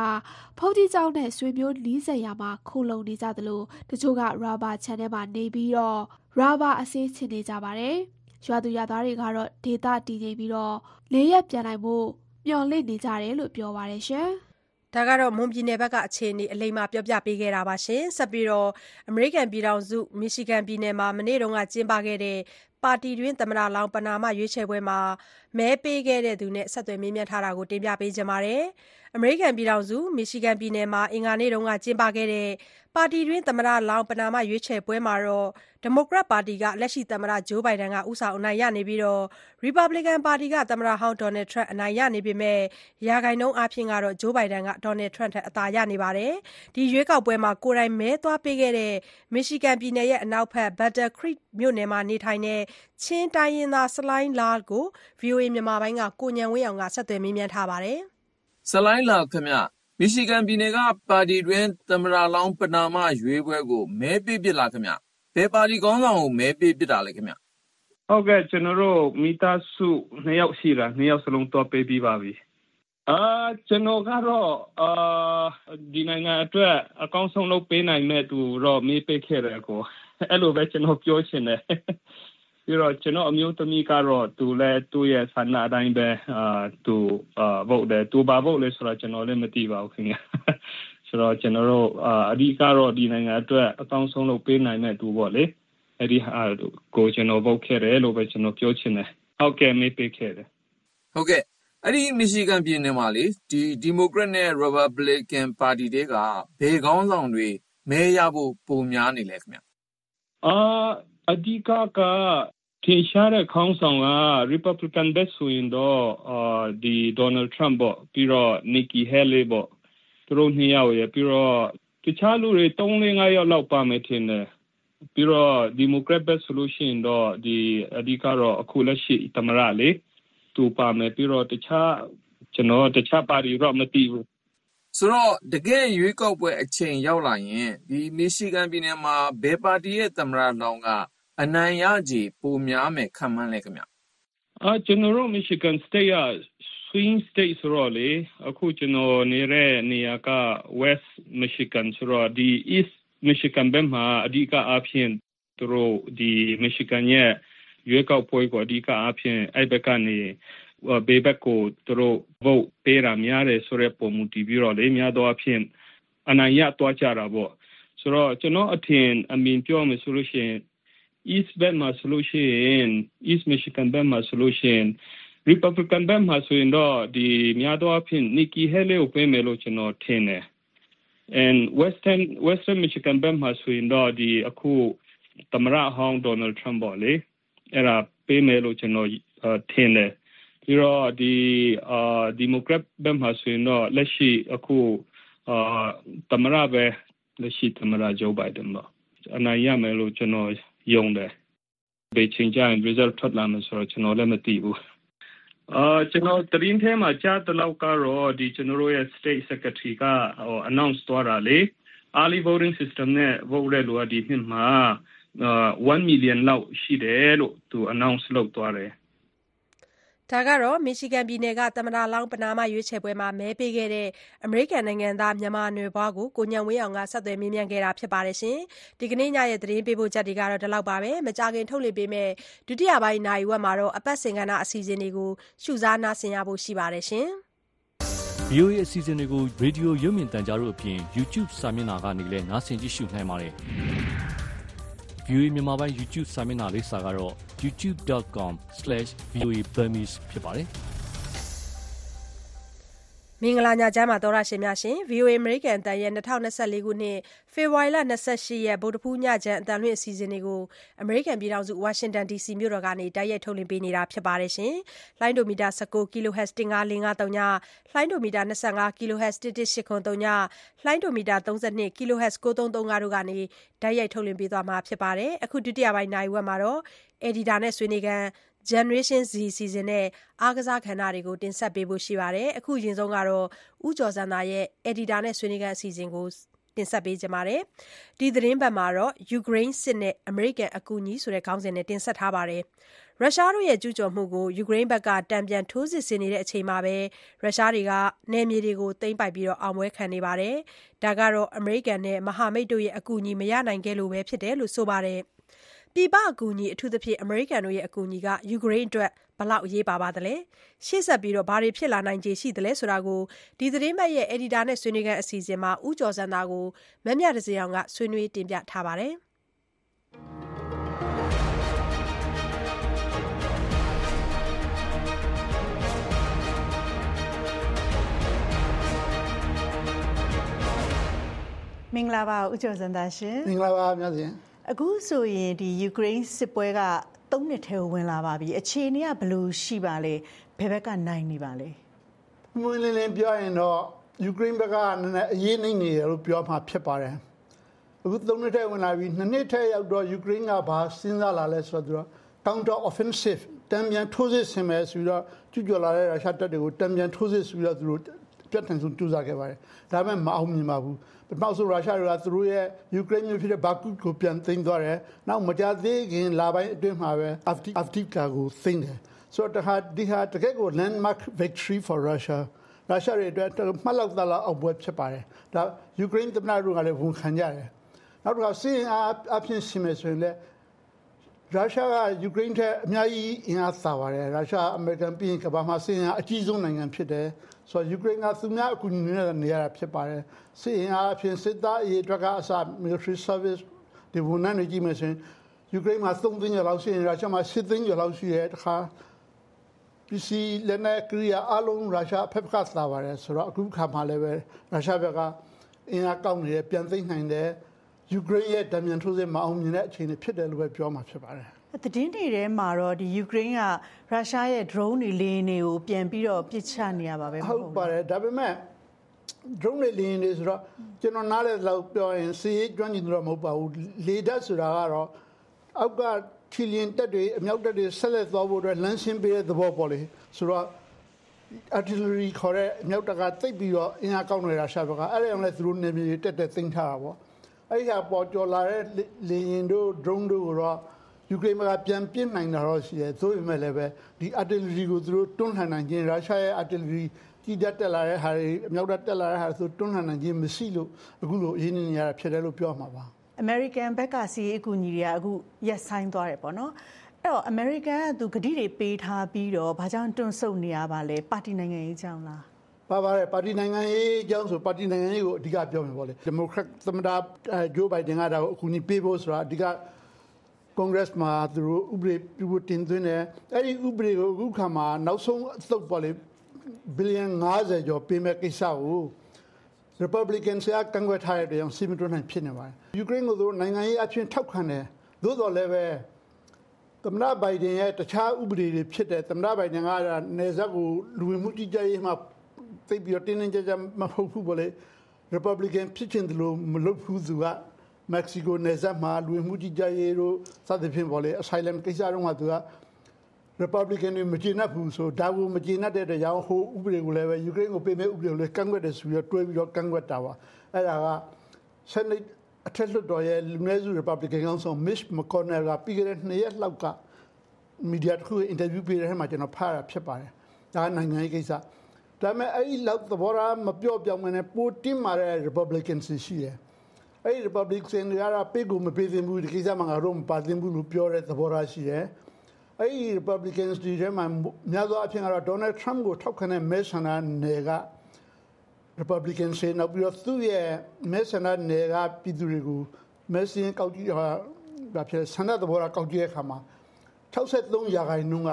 ဖုန်ကြီးကျောင်းနဲ့ဆွေမျိုးနီးစက်ရာမှာခိုလုံနေကြသလိုတချို့ကရာဘာခြံထဲမှာနေပြီးတော့ရာဘာအစေးချင်နေကြပါတယ်။ရွာသူရွာသားတွေကတော့ဒေတာတည်ငြိမ်ပြီးတော့နေရက်ပြန်နိုင်ဖို့ မျှော်လင့်နေကြတယ်လို့ပြောပါတယ်ရှင်။ဒါကတော့မွန်ပြည်နယ်ဘက်ကအခြေအနေအလိမ္မာပြောပြပေးခဲ့တာပါရှင်ဆက်ပြီးတော့အမေရိကန်ပြည်ထောင်စုမီရှီဂန်ပြည်နယ်မှာမနေ့တုန်းကကျင်းပခဲ့တဲ့ ပါတီတွင်း သမ္မတလောင်းပနာမ ရွေးချယ်ပွဲမှာ မဲပေးခဲ့တဲ့သူနဲ့ ဆက်သွယ်မေးမြန်းထားတာကို တင်ပြပေးကြပါမယ် အမေရိကန်ပြည်ထောင်စု မီရှီဂန်ပြည်နယ်မှာ အင်္ဂါနေ့တုန်းကကျင်းပခဲ့တဲ့ ပါတီတွင်း သမ္မတလောင်းပနာမ ရွေးချယ်ပွဲမှာတော့ဒီမိုကရက်ပါတီက လက်ရှိသမ္မတဂျိုးဘိုင်ဒန်ကဦးဆောင် အနိုင်ရနေပြီးတော့ရီပတ်ဘလီကန်ပါတီက သမ္မတဟောင်းဒေါ်နယ်ထရန့်အနိုင်ရနေပေမဲ့ ရာဂိုင်နှုန်းအားဖြင့်ကတော့ဂျိုးဘိုင်ဒန်ကဒေါ်နယ်ထရန့်ထက် အသာရနေပါတယ် ဒီရွေးကောက်ပွဲမှာ ကိုယ်တိုင်မဲသွားပေးခဲ့တဲ့ မီရှီဂန်ပြည်နယ်ရဲ့အနောက်ဘက် Battle Creek မြို့နယ်မှာ နေထိုင်တဲ့ချင်းတိုင်းရင်းသားဆလိုင်းလာကို VOA မြန်မာပိုင်းကကိုဉာဏ်ဝင်းအောင်ကဆက်သွယ်မေးမြန်းထားပါတယ်ဆလိုင်းလာခင်ဗျမီရှီဂန်ပြည်နယ်ကပါတီတွင်သမ္မတလောင်းပနာမရွေးပွဲကိုမဲပေးပစ်လာခင်ဗျဘယ်ပါတီကောင်းဆောင်ကိုမဲပေးပစ်တာလဲခင်ဗျဟုတ်ကဲ့ကျွန်တော်တို့မိသားစုနှစ်ယောက်ရှိတာနှစ်ယောက်စလုံးတော့ပေးပြီးပါပြီအာကျွန်တော်ကတော့အာဒီနိုင်ငံအတွက်အကောင်းဆုံးလုပ်ပေးနိုင်မဲ့သူတော့မေးပေးခဲ့တယ်ကိုအဲ့လိုပဲကျွန်တော်ပြောချင်တယ် ပြီးတော့ကျွန်တော်အမျိုးသမီးကတော့သူလည်းသူ့ရဲ့ဆန္ဒအတိုင်းပဲအာသူအာဗုတ်တယ်သူပါဗုတ်လဲဆိုတော့ကျွန်တော်လည်းမသိပါဘူးခင်ဗျဆိုတော့ကျွန်တော်တို့အာအဓိကတော့ဒီနိုင်ငံအတွက်အကောင်းဆုံးလုပ်ပေးနိုင်မဲ့သူပေါ့လေအဲ့ဒီဟာကိုကျွန်တော်ဗုတ်ခဲ့တယ်လို့ပဲကျွန်တော်ပြောချင်တယ်ဟုတ်ကဲ့မေးပေးခဲ့တယ်ဟုတ်ကဲ့အဲ့ဒီမီရှီဂန်ပြည်နယ်မှာလေဒီဒီမိုကရက်နဲ့ရီပတ်ဘလီကန်ပါတီတွေကဘယ်ကောင်းဆောင်တွေမဲရဖို့ပုံများနေလဲခင်ဗျအာအဓိကက ထင်ရှားတဲ့ခေါင်းဆောင်က Republican ဘက်ဆိုရင်တော့အာဒီ Donald Trump ပေါ့ပြီးတော့ Nikki Haley ပေါ့သူတို့နှစ်ယောက်ရယ်ပြီးတော့တခြားလူတွေ3 4 5ယောက်လောက်ပါမယ်ထင်တယ်ပြီးတော့ Democrat ဘက်ဆိုလို့ရှိရင်တော့ဒီအဓိကတော့အခုလက်ရှိသမ္မတလေသူပါမယ်ပြီးတော့တခြားကျွန်တော်တခြားပါတီတော့မသိဘူးဆိုတော့တကယ်ရွေးကောက်ပွဲအချိန်ရောက်လာရင်ဒီမီရှီဂန်ပြည်နယ်မှာဘယ်ပါတီရဲ့သမ္မတလောင်းက အနိုင်ရခြေ ပိုများမယ်ခံမှန်းလဲခင်ဗျအာကျွန်တော်တို့ Michigan State က swing state ဆိုတော့လေ အခုကျွန်တော်နေတဲ့နေရာက West Michigan ဆိုတော့ ဒီ East Michigan ဘက်မှာ အဓိကအားဖြင့် သူတို့ ဒီ Michigan ရဲ့ ရွေးကောက်ပွဲကို အဓိကအားဖြင့် အဲ့ဘက်ကနေဘေးဘက်ကို သူတို့ vote ပေးတာများတယ်ဆိုတဲ့ပုံမူတည်ပြီးတော့လေ များသောအားဖြင့် အနိုင်ရသွားကြတာပေါ့ ဆိုတော့ ကျွန်တော်အထင်အမြင်ပြောမယ်ဆိုလို့ရှိရင် East ဘက်မှာဆိုလို့ရှိရင် East Michigan ဘက်မှာဆိုလို့ရှိရင် Republican ဘက်မှာဆိုရင်တော့ဒီများသောအားဖြင့် Nikki Haley ကိုပေးမယ်လို့ကျွန်တော်ထင်တယ် and Western Western Michigan ဘက်မှာဆိုရင်တော့ဒီအခုသမ္မတဟောင်း Donald Trump ပေါ့လေအဲ့ဒါပေးမယ်လို့ကျွန်တော်ထင်တယ်ပြီးတော့ဒီအာ Democrat ဘက်မှာဆိုရင်တော့လက်ရှိအခုအာသမ္မတပဲလက်ရှိသမ္မတ Joe Biden ပေါ့အနိုင်ရမယ်လို့ကျွန်တော် ယုံတယ်ဘယ်ချိန်ကျရင် result ထွက်လာမယ်ဆိုတော့ကျွန်တော်လည်းမသိဘူးအာကျွန်တော်တရင်ထဲမှာကြားတလောက်ကတော့ဒီကျွန်တော်ရဲ့ state secretary က announce သွားတာလေ early voting system နဲ့ vote တဲ့လူကဒီနှစ်မှာ1 million လောက်ရှိတယ်လို့သူ announce လုပ်သွားတယ် ဒါကတော့မီရှီဂန်ပြည်နယ်က သမ္မတလောင်း ပဏာမ ရွေးချယ်ပွဲမှာ မဲပေးခဲ့တဲ့ အမေရိကန်နိုင်ငံသား မြန်မာနွယ်ဖွားကို ကိုဉာဏ်ဝင်းအောင်က ဆက်သွယ်မေးမြန်းခဲ့တာပါ။ဒီကနေ့ညရဲ့ သတင်းပေးပို့ချက်တွေကတော့ ဒီလောက်ပါပဲ။မကြာခင် ထုတ်လွှင့်ပေးမယ့် ဒုတိယပိုင်း နာရီဝက်မှာတော့ အပတ်စဉ်ကဏ္ဍ အစီအစဉ်တွေကို ရှုစားနားဆင်ရဖို့ ရှိပါတယ်။ VOA အစီအစဉ်တွေကို ရေဒီယို ရုပ်မြင်သံကြားတို့အပြင် YouTube စာမျက်နှာကနေလည်း နားဆင်ကြည့်ရှုနိုင်ပါတယ်။ VOA မြန်မာပိုင်း YouTube စာမျက်နှာလိပ်စာကတော့ youtube.com/voaburmese ဖြစ်ပါတယ်။ မင်္ဂလာညချမ်းပါသောရရှင်များရှင် VOA အမေရိကန်အတန်ရဲ့2024ခုနှစ်ဖေဖော်ဝါရီလ28ရက်ဗုဒ္ဓဖူးညချမ်းအတန်လွင့်အစီအစဉ်တွေကိုအမေရိကန်ပြည်ထောင်စုဝါရှင်တန် DC မြို့တော်ကနေတိုက်ရိုက်ထုတ်လွှင့်ပေးနေတာဖြစ်ပါတယ်ရှင်။လိုင်းဒိုမီတာ19 kHz 15553ညလိုင်းဒိုမီတာ25 kHz 11803ညလိုင်းဒိုမီတာ32 kHz 9335တို့ကနေတိုက်ရိုက်ထုတ်လွှင့်ပေးသွားမှာဖြစ်ပါတယ်။အခုဒုတိယပိုင်းနိုင်ဝက်မှာတော့ editor နဲ့ဆွေးနွေးခန်း Generation Z အစီအစဉ်နဲ့ အားကစားကဏ္ဍတွေကို တင်ဆက်ပေးဖို့ရှိပါတယ်။အခုအရင်ဆုံးကတော့ ဦးကျော်ဇံသာရဲ့ editor နဲ့ ဆွေးနွေးခန်းအစီအစဉ်ကို တင်ဆက်ပေးကြပါမယ်။ဒီသတင်းပတ်မှာတော့ ယူကရိန်းစစ်နဲ့ အမေရိကန်အကူအညီဆိုတဲ့ ခေါင်းစဉ်နဲ့ တင်ဆက်ထားပါတယ်။ရုရှားတို့ရဲ့ ကျူးကျော်မှုကို ယူကရိန်းဘက်ကတံပြန်ထိုးစစ်ဆင်နေတဲ့အချိန်မှာပဲ ရုရှားတွေက နယ်မြေတွေကို သိမ်းပိုက်ပြီး အောင်ပွဲခံနေပါတယ်။ဒါကတော့ အမေရိကန်နဲ့ မဟာမိတ်တို့ရဲ့ အကူအညီ မရနိုင်ခဲ့လို့ပဲ ဖြစ်တယ်လို့ ဆိုပါတယ်။ ပြည်ပအကူအညီ အထူးသဖြင့် အမေရိကန်တို့ရဲ့ အကူအညီက ယူကရိန်းအတွက် ဘယ်လောက် အရေးပါပါသလဲ။ရှေ့ဆက်ပြီးဘာတွေ ဖြစ်လာနိုင်ခြေ ရှိသလဲဆိုတာကို ဒီသတင်းပတ်ရဲ့ အယ်ဒီတာနဲ့ ဆွေးနွေးခန်း အစီအစဉ်မှာ ဦးကျော်စံသာကို မမြတစင်အောင်က ဆွေးနွေးတင်ပြထားပါတယ်။မင်္ဂလာပါ ဦးကျော်စံသာရှင် မင်္ဂလာပါမြတ်စင် အခုဆိုရင်ဒီယူကရိန်းစစ်ပွဲက၃နှစ်ထဲကိုဝင်လာပါပြီအခြေအနေကဘယ်လိုရှိပါလဲဘယ်ဘက်ကနိုင်နေပါလဲမွေးလင်းလင်းပြောရင်တော့ယူကရိန်းဘက်ကနည်းနည်းအရေးနိုင်နေတယ်လို့ပြောမှဖြစ်ပါတယ်အခု၃နှစ်ထဲဝင်လာပြီနှစ်နှစ်ထဲရောက်တော့ယူကရိန်းကဘာစဉ်းစားလာလဲဆိုတော့ counter offensive တံပြန်ထိုးစစ်ဆင်မယ်ဆိုတော့ကျူးကျော်လာတဲ့ရုရှားတပ်တွေကိုတံပြန်ထိုးစစ်ဆိုတော့သူတို့ပြတ်ထန်ဆုံးကြိုးစားခဲ့ပါတယ်ဒါပေမဲ့မအောင်မြင်ပါဘူး ပထမဆုံးရုရှားတွေကသူတို့ရဲ့ယူကရိန်းမြို့ဖြစ်တဲ့ဘာကူကိုပြန်သိမ်းသွားတယ်နောက်မကြာသေးခင်လပိုင်းအတွင်းမှာပဲအာဖတီအာဖတီကာကိုသိမ်းတယ်ဆိုတော့ဒါဒီဟာတကယ်ကို landmark victory for Russia ရုရှားတွေအတွက်မှတ်လောက်သလားအောင်ပွဲဖြစ်ပါတယ်ဒါယူကရိန်းသမ္မတတို့ကလည်းဝန်ခံကြတယ်နောက်တစ်ခါစီးရင်အဖြစ်ရှင်မယ်ဆိုရင်လည်းရုရှားကယူကရိန်းထက်အများကြီးအင်အားသာပါတယ်ရုရှားအမေရိကန်ပြည်ကဘာမှာစီးရင်အကြီးဆုံးနိုင်ငံဖြစ်တယ် ဆိုတော့ယူကရိန်းကသူများအကူအညီနဲ့နေရတာဖြစ်ပါတယ်စစ်ရင်အားဖြင့်စစ်သားအရေးအတွက်ကအစ military service ဒီဝန်ထမ်းတွေကြီးမယ်ဆိုရင်ယူကရိန်းမှာ3သိန်းကျော်လောက်ရှိရင်ရုရှားမှာ7သိန်းကျော်လောက်ရှိရဲ့တခါပစ္စည်းလက်နက်ကရိယာအလုံးရုရှားဖက်ကသာပါတယ်ဆိုတော့အခုခါမှလည်းပဲရုရှားဘက်ကအင်အားကောင်းနေတယ်ပြန်သိမ်းနိုင်တယ်ယူကရိန်းရဲ့ဒဏ်မြန်ထိုးစစ်မအောင်မြင်တဲ့အခြေအနေဖြစ်တယ်လို့ပဲပြောမှာဖြစ်ပါတယ် သတင်းတွေထဲမှာတော့ဒီယူကရိန်းကရုရှားရဲ့ drone တွေလေယာဉ်တွေကိုပြန်ပြီးတော့ပစ်ချနေရပါပဲဟုတ်ပါတယ်ဒါပေမဲ့ drone တွေလေယာဉ်တွေဆိုတော့ကျွန်တော်နားလည်လောက်ပြောရင်စီးကျွမ်းကျင်တော့မဟုတ်ပါဘူးလေတပ်ဆိုတာကတော့အောက်ကထီလျင်တက်တွေအမြောက်တက်တွေဆက်လက်သွားဖို့အတွက်လမ်းရှင်းပေးတဲ့သဘောပေါ့လေဆိုတော့ artillery ခေါ်တဲ့အမြောက်တက်ကတိတ်ပြီးတော့အင်အားကောင်းနေတာရှာဘကအဲ့ဒါကြောင့်လည်းသူတို့နေမြေတက်တက်သိမ်းထားတာပေါ့အဲ့ဒီဟာပေါ်ကျော်လာတဲ့လေယာဉ်တို့ drone တို့ကိုတော့ ယူကရိန်းကပြန်ပြစ်နိုင်တာတော့ရှိတယ်သို့ပေမဲ့လည်းပဲဒီ artillery ကိုသူတို့တွန်းလှန်နိုင်ခြင်းရုရှားရဲ့ artillery ကြီးတက်တက်လာတဲ့ဟာတွေအမြောက်တက်လာတဲ့ဟာဆိုတွန်းလှန်နိုင်ခြင်းမရှိလို့အခုလိုအရင်းနေရတာဖြစ်တယ်လို့ပြောမှာပါအမေရိကန်ဘက်ကစီးအကူအညီတွေကအခုရက်ဆိုင်သွားတယ်ပေါ့နော်အဲ့တော့အမေရိကန်ကသူဂတိတွေပေးထားပြီးတော့ဘာကြောင့်တွန့်ဆုတ်နေရပါလဲပါတီနိုင်ငံရေးကြောင်းလားပါပါတယ်ပါတီနိုင်ငံရေးအကြောင်းဆိုပါတီနိုင်ငံရေးကိုအဓိကပြောမယ်ပေါ့လေဒီမိုကရက်သမ္မတဂျိုးဘိုင်ဒန်ကဒါကိုအကူအညီပေးဖို့ဆိုတာအဓိက ကွန်ဂရက်မှာသူတို့ဥပဒေပြုဖို့တင်သွင်းတယ်အဲ့ဒီဥပဒေကိုအခုခါမှာနောက်ဆုံးအသုတ်ပေါ့လေဘီလီယံ90ကျော်ပေးမဲ့ကိစ္စကို Republican ဆရာကန့်ကွက်ထားတဲ့ကြောင့်စီမံတွန်းနိုင်ဖြစ်နေပါတယ်ယူကရိန်းကိုသူတို့နိုင်ငံရေးအချင်းထောက်ခံတယ်သို့တော်လည်းပဲသမ္မတဘိုင်ဒန်ရဲ့တခြားဥပဒေတွေဖြစ်တဲ့သမ္မတဘိုင်ဒန်ကနေဇက်ကိုလူဝင်မှုကြီးကြပ်ရေးမှာသိပြီးတော့တင်းတင်းကြပ်ကြပ်မဟုတ်ဘူးပေါ့လေ Republican ဖြစ်ချင်တယ်လို့မလုပ်ဘူးသူက မက္ကဆီကိုနယ်စပ်မှာလူဝင်မှုကြီးကြပ်ရေးတို့စသဖြင့်ပေါ့လေ asylum ကိစ္စတော့မှသူက Republican တွေမကျေနပ်ဘူးဆိုဒါကိုမကျေနပ်တဲ့တရားဟိုဥပဒေကိုလည်းပဲယူကရိန်းကိုပေးမဲ့ဥပဒေကိုလည်းကန့်ကွက်တယ်ဆိုပြီးတော့တွဲပြီးတော့ကန့်ကွက်တာပါအဲ့ဒါက Senate အထက်လွှတ်တော်ရဲ့လူနည်းစု Republican ကောင်ဆောင် Mitch McConnell ကပြီးခဲ့တဲ့နှစ်ရက်လောက်ကမီဒီယာတစ်ခုအင်တာဗျူးပေးတဲ့ထဲမှာကျွန်တော်ဖတ်ရဖြစ်ပါတယ်ဒါနိုင်ငံရေးကိစ္စဒါပေမဲ့အဲ့ဒီလောက်သဘောထားမပြော့ပြောင်းမနဲ့ပိုတင်းမာတဲ့ Republicans ရှိတယ် အဲ့ဒီ Republicans တွေကတော့ပေးကိုမပေးသင့်ဘူးဒီကိစ္စမှာငါတို့မပါသင့်ဘူးလို့ပြောတဲ့သဘောထားရှိတယ်အဲ့ဒီ Republicans တွေထဲမှာများသောအားဖြင့်ကတော့ Donald Trump ကိုထောက်ခံတဲ့မဲဆန္ဒနယ်က Republican တွေနောက်ပြီးတော့သူ့ရဲ့မဲဆန္ဒနယ်ကပြည်သူတွေကိုမဲစင်းကောက်ကြည့်ဟာဒါဖြစ်ဆန္ဒသဘောထားကောက်ကြည့်တဲ့အခါမှာ63ရာခိုင်နှုန်းက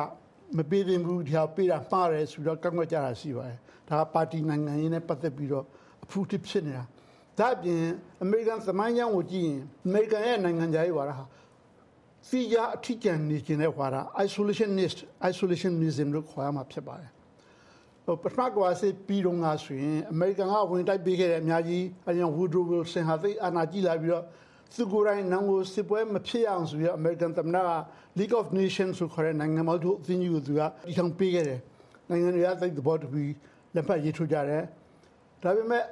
မပေးသင့်ဘူးဒီဟာပေးတာမှားတယ်ဆိုတော့ကန့်ကွက်ကြတာရှိပါတယ်ဒါကပါတီနိုင်ငံရေးနဲ့ပတ်သက်ပြီးတော့အဖူးတစ်ဖြစ်နေတာ ဒါ့အပြင်အမေရိကန်သမိုင်းကြောင်းကိုကြည့်ရင်အမေရိကန်ရဲ့နိုင်ငံခြားရေးဝါဒဟာစီရအထီးကျန်နေခြင်းတဲ့ဝါဒ isolationist isolationism လို့ခေါ်ရမှာဖြစ်ပါတယ်ဟိုပထမကဘာစစ်ပြီးတော့ငါဆိုရင်အမေရိကန်ကဝင်တိုက်ပေးခဲ့တဲ့အများကြီးအရင် Woodrow Wilson ဟာသိအာဏာကြီးလာပြီးတော့သူကိုယ်တိုင်နောင်ကိုစစ်ပွဲမဖြစ်အောင်ဆိုပြီးတော့ American သမ္မတက League of Nations ဆိုခေါ်တဲ့နိုင်ငံပေါင်းတို့အသင်းကြီးကိုသူကဒီထောင်ပေးခဲ့တယ်နိုင်ငံတွေကသိသဘောတူပြီးလက်ဖက်ရေးထိုးကြတယ်ဒါပေမဲ့